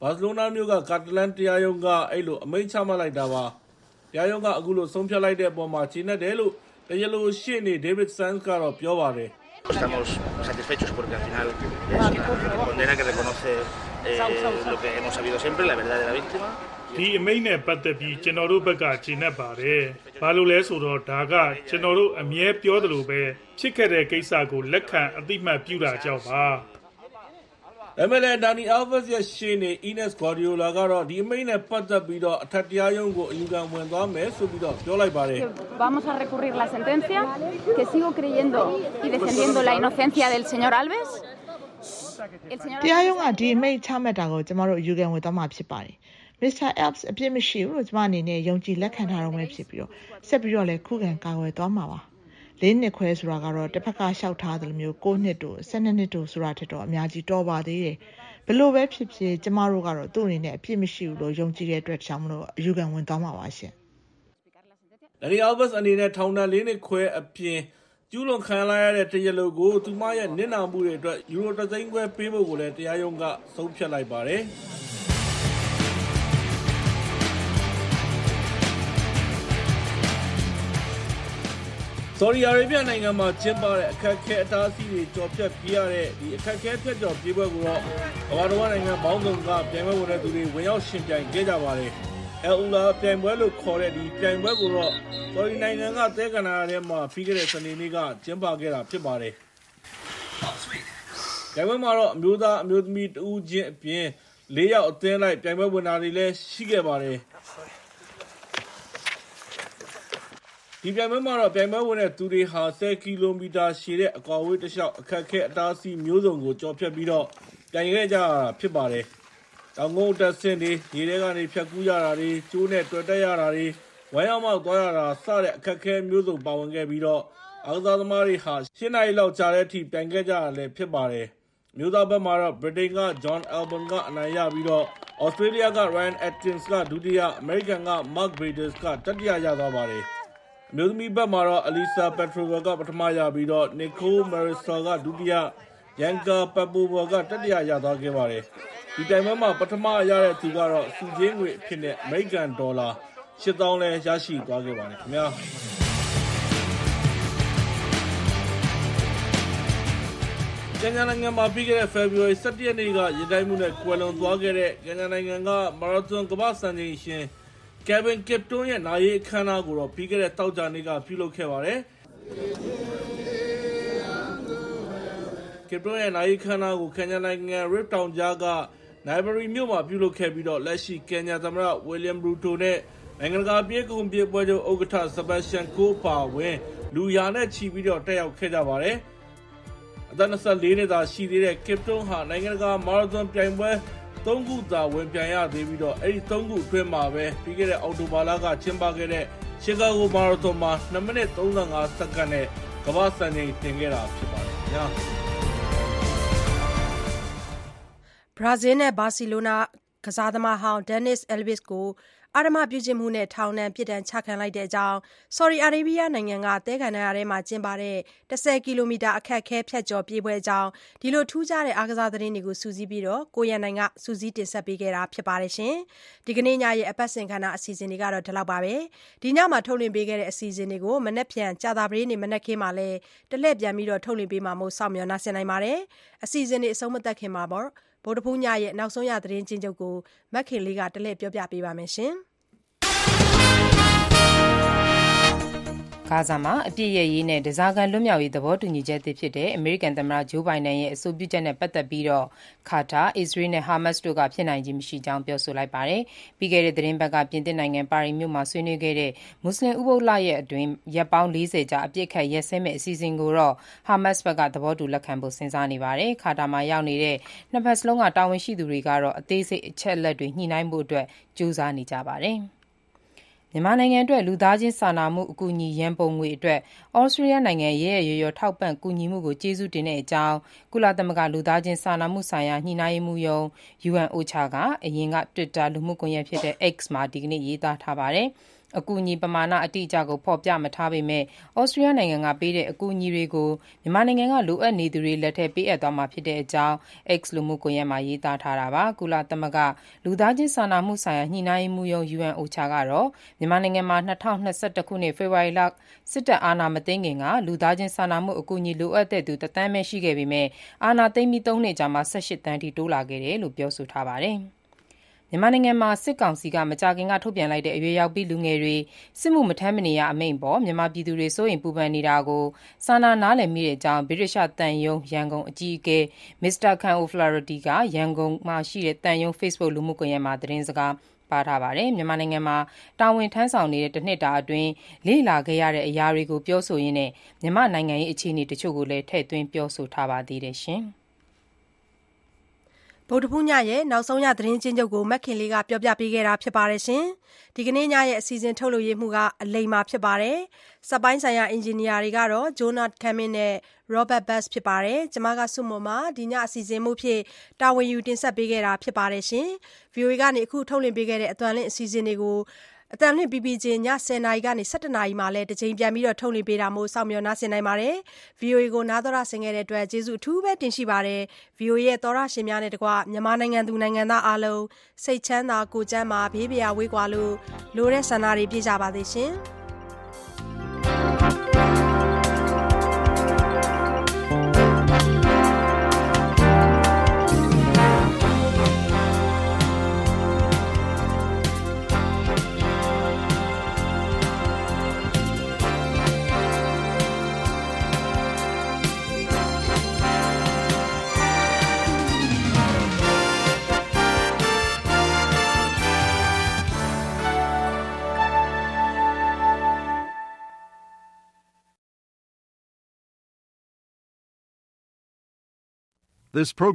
ဘာစီလိုနာမြို့ကကာတာလန်တရားရုံးက အဲ့လို အမိန့်ချမှတ်လိုက်တာပါ။တရားရုံးက အခုလို ဆုံးဖြတ်လိုက်တဲ့အပေါ်မှာ ကျေနပ်တယ်လို့ တရားလိုရှေ့နေဒေးဗစ်ဆန်ကတော့ပြောပါတယ်။ Estamos satisfechos porque al final es una condena que reconoce eh, lo que hemos sabido siempre, la verdad de la víctima. ဒီအမိန့်နဲ့ပတ်သက်ပြီးကျွန်တော်တို့ဘက်ကဂျင်းနဲ့ပါတယ်။ဘာလို့လဲဆိုတော့ဒါကကျွန်တော်တို့အမြဲပြောသလိုပဲဖြစ်ခဲ့တဲ့ကိစ္စကိုလက်ခံအသိမှတ်ပြုတာကြောင့်ပါ။ဒါပေမဲ့လည်းဒါနီအာလ်ဗက်စ်ရဲ့ရှေ့နေအီနက်စ်ဂွာဒီယိုလာကတော့ဒီအမိန့်နဲ့ပတ်သက်ပြီးတော့အထက်တရားရုံးကိုအယူခံဝင်သွားမယ်ဆိုပြီးတော့ပြောလိုက်ပါတယ် Vamos a recurrir la sentencia, que sigo creyendo y defendiendo la inocencia del señor Alves. El señor တရားရုံးကဒီအမိန့်ချမှတ်တာကိုကျမတို့အယူခံဝင်သွားမှာဖြစ်ပါတယ်။မ Mr. Elps အပြစ်မရှိဘူးလို့ကျမအနေနဲ့ယုံကြည်လက်ခံထားတော့မယ်ဖြစ်ပြီးတော့ဆက်ပြီးတော့လည်းခုခံကာကွယ်သွားမှာပါလေးနှစ်ခွဲဆိုတာကတော့တစ်ဖက်ကလျှောက်ထားတယ်လို့မျိုး9နှစ်တို့12နှစ်တို့ဆိုတာထက်တော့အများကြီးတော်ပါသေးတယ်ဘလို့ပဲဖြစ်ဖြစ်ကျမတို့ကတော့သူ့အနေနဲ့အပြစ်မရှိဘူးလို့ယုံကြည်တဲ့အတွက်ကြောင့်မလို့အယူခံဝင်သွားမှာပါရှင်။လရီအာလ်ဘတ်အနေနဲ့ထောင်ဒဏ်၄နှစ်ခွဲအပြင် ကျူးလွန်ခံလိုက်ရတဲ့ တရားလိုကို သူမရဲ့ နစ်နာမှုတွေအတွက် ယူရိုတသိန်းခွဲပေးဖို့ကိုလည်း တရားရုံးက ဆုံးဖြတ်လိုက်ပါတယ်။ဆော်ဒီအာရေဗျနိုင်ငံမှာ ကျင်းပတဲ့ အခက်အခဲ အတားအဆီးတွေကြော်ဖြတ်ပြရတဲ့ဒီအခက်အခဲ ဖြတ်ကျော်ပြေးပွဲကိုတော့ ကမ္ဘာတော်နိုင်ငံပေါင်းစုံက ပြိုင်ပွဲဝင်တဲ့သူတွေ ဝင်ရောက်ရှင်ပြိုင်ခဲ့ကြပါတယ်။ အယ်အူလာပြိုင်ပွဲလို့ခေါ်တဲ့ဒီပြိုင်ပွဲကိုတော့ဆော်ဒီနိုင်ငံကသဲကန္နာထဲမှာပြီးခဲ့တဲ့စနေနေ့ကကျင်းပခဲ့တာဖြစ်ပါတယ်။ပြိုင်ပွဲမှာတော့အမျိုးသားအမျိုးသမီးတဦးချင်းအပြင်၄ယောက်အသင်းလိုက်ပြိုင်ပွဲဝင်တာတွေလည်းရှိခဲ့ပါတယ်။ဒီပြိုင်ပွဲမှာတော့ပြိုင်ပွဲဝင်တဲ့သူတွေဟာ10ကီလိုမီတာရှည်တဲ့အကွာအဝေးတစ်လျှောက်အခက်အခဲအတားအဆီးမျိုးစုံကိုကျော်ဖြတ်ပြီးတော့ပြိုင်ခဲ့ကြရတာဖြစ်ပါတယ်။ တောင်ကုန်းတက်ဆင်းတွေရေထဲကနေဖြတ်ကူးရတာတွေကျိုးနဲ့တွေ့တက်ရတာတွေဝမ်းရောက်မောက်သွားရတာစတဲ့အခက်အခဲမျိုးစုံပါဝင်ခဲ့ပြီးတော့အားကစားသမားတွေဟာ၈နာရီလောက်ကြာတဲ့အထိပြိုင်ခဲ့ကြရလည်းဖြစ်ပါတယ်။မျိုးသားဘက်မှာတော့ဗြိတိန်က John Albon ကအနိုင်ရပြီးတော့ Australia က Ryan Atkins ကဒုတိယ American က Mark Braders ကတတိယရသွားပါတယ်။အမျိုးသမီးဘက်မှာတော့ Elisa Petrova ကပထမရပြီးတော့ Nicole Marisol ကဒုတိယ Yanka Papova ကတတိယရသွားခဲ့ပါတယ်။ ဒီတိုင်ပွဲမှာ ပထမရတဲ့သူကတော့စုချင်းငွေအဖြစ်နဲ့ American ဒေါ်လာ8000လဲရရှိသွားခဲ့ပါတယ်ခင်ဗျာ။ကင်ညာနိုင်ငံမှာ ပြီးခဲ့တဲ့ February 17ရက်နေ့ကရတိုင်းမှုနဲ့ ကွယ်လွန်သွားခဲ့တဲ့ ကင်ညာနိုင်ငံက မာရသွန် ကမ္ဘာ့စံချိန်ရှင် Kevin Kipton ရဲ့ နာရေးအခမ်းအနားကိုတော့ ပြီးခဲ့တဲ့တောက်ကြနေ့က ပြုလုပ်ခဲ့ပါတယ်။ Kipton ရဲ့ နာရေးအခမ်းအနားကိုကန်ညာနိုင်ငံ Rip Town ကြားက Nairobi မြို့မှာ ပြုလုပ်ခဲ့ပြီးတော့ လက်ရှိကန်ညာသမ္မတ William Ruto နဲ့ နိုင်ငံတကာပြေးကုန်ပြေးပွဲချုပ် ဥက္ကဋ္ဌ Sebastian Coe ပါဝင် လူရာနဲ့ချီပြီးတော့ တက်ရောက်ခဲ့ကြပါတယ်။အသက်24နှစ်သာရှိသေးတဲ့ Kipton ဟာ နိုင်ငံတကာ မာရသွန်ပြိုင်ပွဲ ၃ ခုသာ ဝင်ပြိုင်ရသေးပြီးတော့အဲဒီ ၃ ခုအတွင်းမှာပဲ ပြီးခဲ့တဲ့ အောက်တိုဘာလက ကျင်းပခဲ့တဲ့ ရှီကာဂိုမာရသွန်မှာ2မိနစ်35စက္ကန့်နဲ့ ကမ္ဘာ့စံချိန်တင်ခဲ့တာ ဖြစ်ပါတယ်ခင်ဗျာ ဘရာဇီးနဲ့ ဘာစီလိုနာ ကစားသမားဟောင်း Daniel Alves ကို အဓမ္မပြုကျင့်မှုနဲ့ ထောင်ဒဏ် ပြစ်ဒဏ်ချခံလိုက်တဲ့အကြောင်း ဆော်ဒီအာရေဗျနိုင်ငံက သဲကန္နာရထဲမှာ ကျင်းပတဲ့10ကီလိုမီတာ အခက်အခဲ ဖြတ်ကျော် ပြေးပွဲအကြောင်း ဒီလို ထူးခြားတဲ့ အားကစားသတင်းတွေကို စုစည်းပြီး ကိုရန်နိုင်ကစူးစီးတင်ဆက်ပေးခဲ့တာဖြစ်ပါတယ်။ဒီကနေ့ညရဲ့ အပတ်စဉ်ခန္ဓာအစီအစဉ်တွေကတော့ ဒီလောက်ပါပဲ။ဒီညမှာ ထုတ်လွှင့်ပေးခဲ့တဲ့ အစီအစဉ်တွေကို မနေ့ဖြန် ကြာသပတေးနေ့ မနက်ခင်းမှာလည်း တလှည့်ပြန်ပြီးထုတ်လွှင့်ပေးမှာမို့ စောင့်မျှော်နှားဆင်နိုင်ပါတယ်။အစီအစဉ်တွေ အဆုံးမသတ်ခင်မှာ ဗုဒ္ဓဖူးညရဲ့ နောက်ဆုံးရ သတင်းချင်းချုပ်ကို မခင်လေး ကတလှည့်ပြောပြပေးပါမယ် ဂါဇာမှာအပြစ်ရရေးနဲ့ဓားစာခံလွတ်မြောက်ရေးသဘောတူညီချက်သစ်ဖြစ်တဲ့အမေရိကန်သမ္မတဂျိုးဘိုင်ဒန်ရဲ့အဆိုပြုချက်နဲ့ပတ်သက်ပြီးကာတာ၊အစ္စရေးနဲ့ဟာမတ်စ်တို့ကဖြစ်နိုင်ခြေမရှိကြောင်းပြောဆိုလိုက်ပါတယ်။ပြီးခဲ့တဲ့သီတင်းပတ်ကပြင်သစ်နိုင်ငံပါရီမြို့မှာဆွေးနွေးခဲ့တဲ့မွတ်ဆလင်ဥပုသ်လအတွင်းရက်ပေါင်း၄၀ကြာအပစ်အခတ်ရပ်စဲမယ့်အစီအစဉ်ကိုတော့ဟာမတ်စ်ဘက်ကသဘောတူလက်ခံဖို့စဉ်းစားနေပါတယ်။ကာတာမှာရောက်နေတဲ့နှစ်ဘက်စလုံးကတာဝန်ရှိသူတွေကတော့အသေးစိတ်အချက်အလက်တွေညှိနှိုင်းဖို့ကြိုးစားနေကြပါတယ်။ မြန်မာနိုင်ငံအတွက် လူသားချင်းစာနာမှုအကူအညီ ရန်ပုံငွေအတွက် ဩစတြေးလျနိုင်ငံရဲ့ရက်ရက်ရော်ရော်ထောက်ပံ့ကူညီမှုကို ကျေးဇူးတင်ကြောင်း ကုလသမဂ္ဂ လူသားချင်းစာနာမှုဆိုင်ရာ ညှိနှိုင်းရေးမှူးရုံး UNOCHA က အရင်က Twitter လူမှုကွန်ရက်ဖြစ်တဲ့ X မှာ ဒီကနေ့ ရေးသားထားပါတယ်။ အကူအညီပမာဏ အတိအကျကို ဖော်ပြမထားပေမဲ့ ဩစတြေးလျနိုင်ငံကပေးတဲ့ အကူအညီတွေကို မြန်မာနိုင်ငံက လိုအပ်နေသူတွေလက်ထဲ ပေးအပ်သွားမှာဖြစ်တဲ့အကြောင်း X လူမှုကွန်ရက်မှာ ရေးသားထားတာပါ။ကုလသမဂ္ဂ လူသားချင်းစာနာမှုဆိုင်ရာ ညှိနှိုင်းရေးမှူးရုံး UNOCHA ကတော့ မြန်မာနိုင်ငံမှာ ၂၀၂၁ ခုနှစ် ဖေဖော်ဝါရီလ စစ်တပ်အာဏာမသိမ်းခင်က လူသားချင်းစာနာမှု အကူအညီ လိုအပ်တဲ့သူ ၁ သန်းပဲ ရှိခဲ့ပေမဲ့ အာဏာသိမ်းပြီး ၃ နှစ်အကြာမှာ ၁၈ သန်းအထိ တိုးလာခဲ့တယ်လို့ ပြောဆိုထားပါတယ်။ မြန်မာနိုင်ငံမှာ စစ်ကောင်စီက မကြာခင်က ထုတ်ပြန်လိုက်တဲ့ အရွယ်ရောက်ပြီး လူငယ်တွေ စစ်မှုမထမ်းမနေရ အမိန့်အပေါ် မြန်မာပြည်သူတွေ စိုးရိမ်ပူပန်နေတာကို စာနာနားလည်မိတဲ့အကြောင်း ဗြိတိသျှသံရုံး ရန်ကုန်အကြီးအကဲမစ္စတာခန်အိုဖလာရတီကရန်ကုန်မှာရှိတဲ့သံရုံး Facebook လူမှုကွန်ရက်မှာ သတင်းစကားပါထားပါတယ်။မြန်မာနိုင်ငံမှာ တာဝန်ထမ်းဆောင်နေတဲ့ တနှစ်တာအတွင်း လေ့လာခဲ့ရတဲ့အရာတွေကို ပြောဆိုရင်းမြန်မာ့နိုင်ငံရေး အခြေအနေတချို့ကိုလည်း ထည့်သွင်းပြောဆိုထားပါသေးတယ်။ ဗုဒ္ဓဟူးညရဲ့ နောက်ဆုံးရ သတင်းချင်းချုပ်ကိုမက်ခင်လေးက ပြောပြပေးခဲ့တာဖြစ်ပါတယ်ရှင်။ဒီကနေ့ညရဲ့ အစီအစဉ် ထုတ်လို့ရမှုကအလိမ္မာဖြစ်ပါတယ်။စက်ပိုင်းဆိုင်ရာ အင်ဂျင်နီယာတွေကတော့ Jonah Camin နဲ့ Robert Bass ဖြစ်ပါတယ်။ကျွန်မကစုမုံမှာဒီညအစီအစဉ်မှုဖြစ် တာဝန်ယူ တင်ဆက်ပေးခဲ့တာ ဖြစ်ပါတယ်ရှင်။ VOA ကနေအခုထုတ်လွှင့်ပေးခဲ့တဲ့ အသွမ်းလင်းအစီအစဉ်တွေကို အတန်လွင့် PPJ ည10:00နာရီကနေ17:00နာရီမှာလည်းတစ်ချိန်ပြန်ပြီးတော့ထုတ်လွှင့်ပေးတာမို့ စောင့်မျှော်နှားဆင်နိုင်ပါတယ်။ VOA ကို နားတော်ရဆင်ခဲ့တဲ့အတွက် ကျေးဇူးအထူးပဲတင်ရှိပါတယ်။ VOA ရဲ့ သောရရှင်များနဲ့တကွ မြန်မာနိုင်ငံသူ နိုင်ငံသားအားလုံး စိတ်ချမ်းသာ ကိုယ်ကျန်းမာ ဘေးပရာဝေးကွာလို့ လိုတဲ့ဆန္ဒတွေ ပြည့်ကြပါစေရှင်။ This program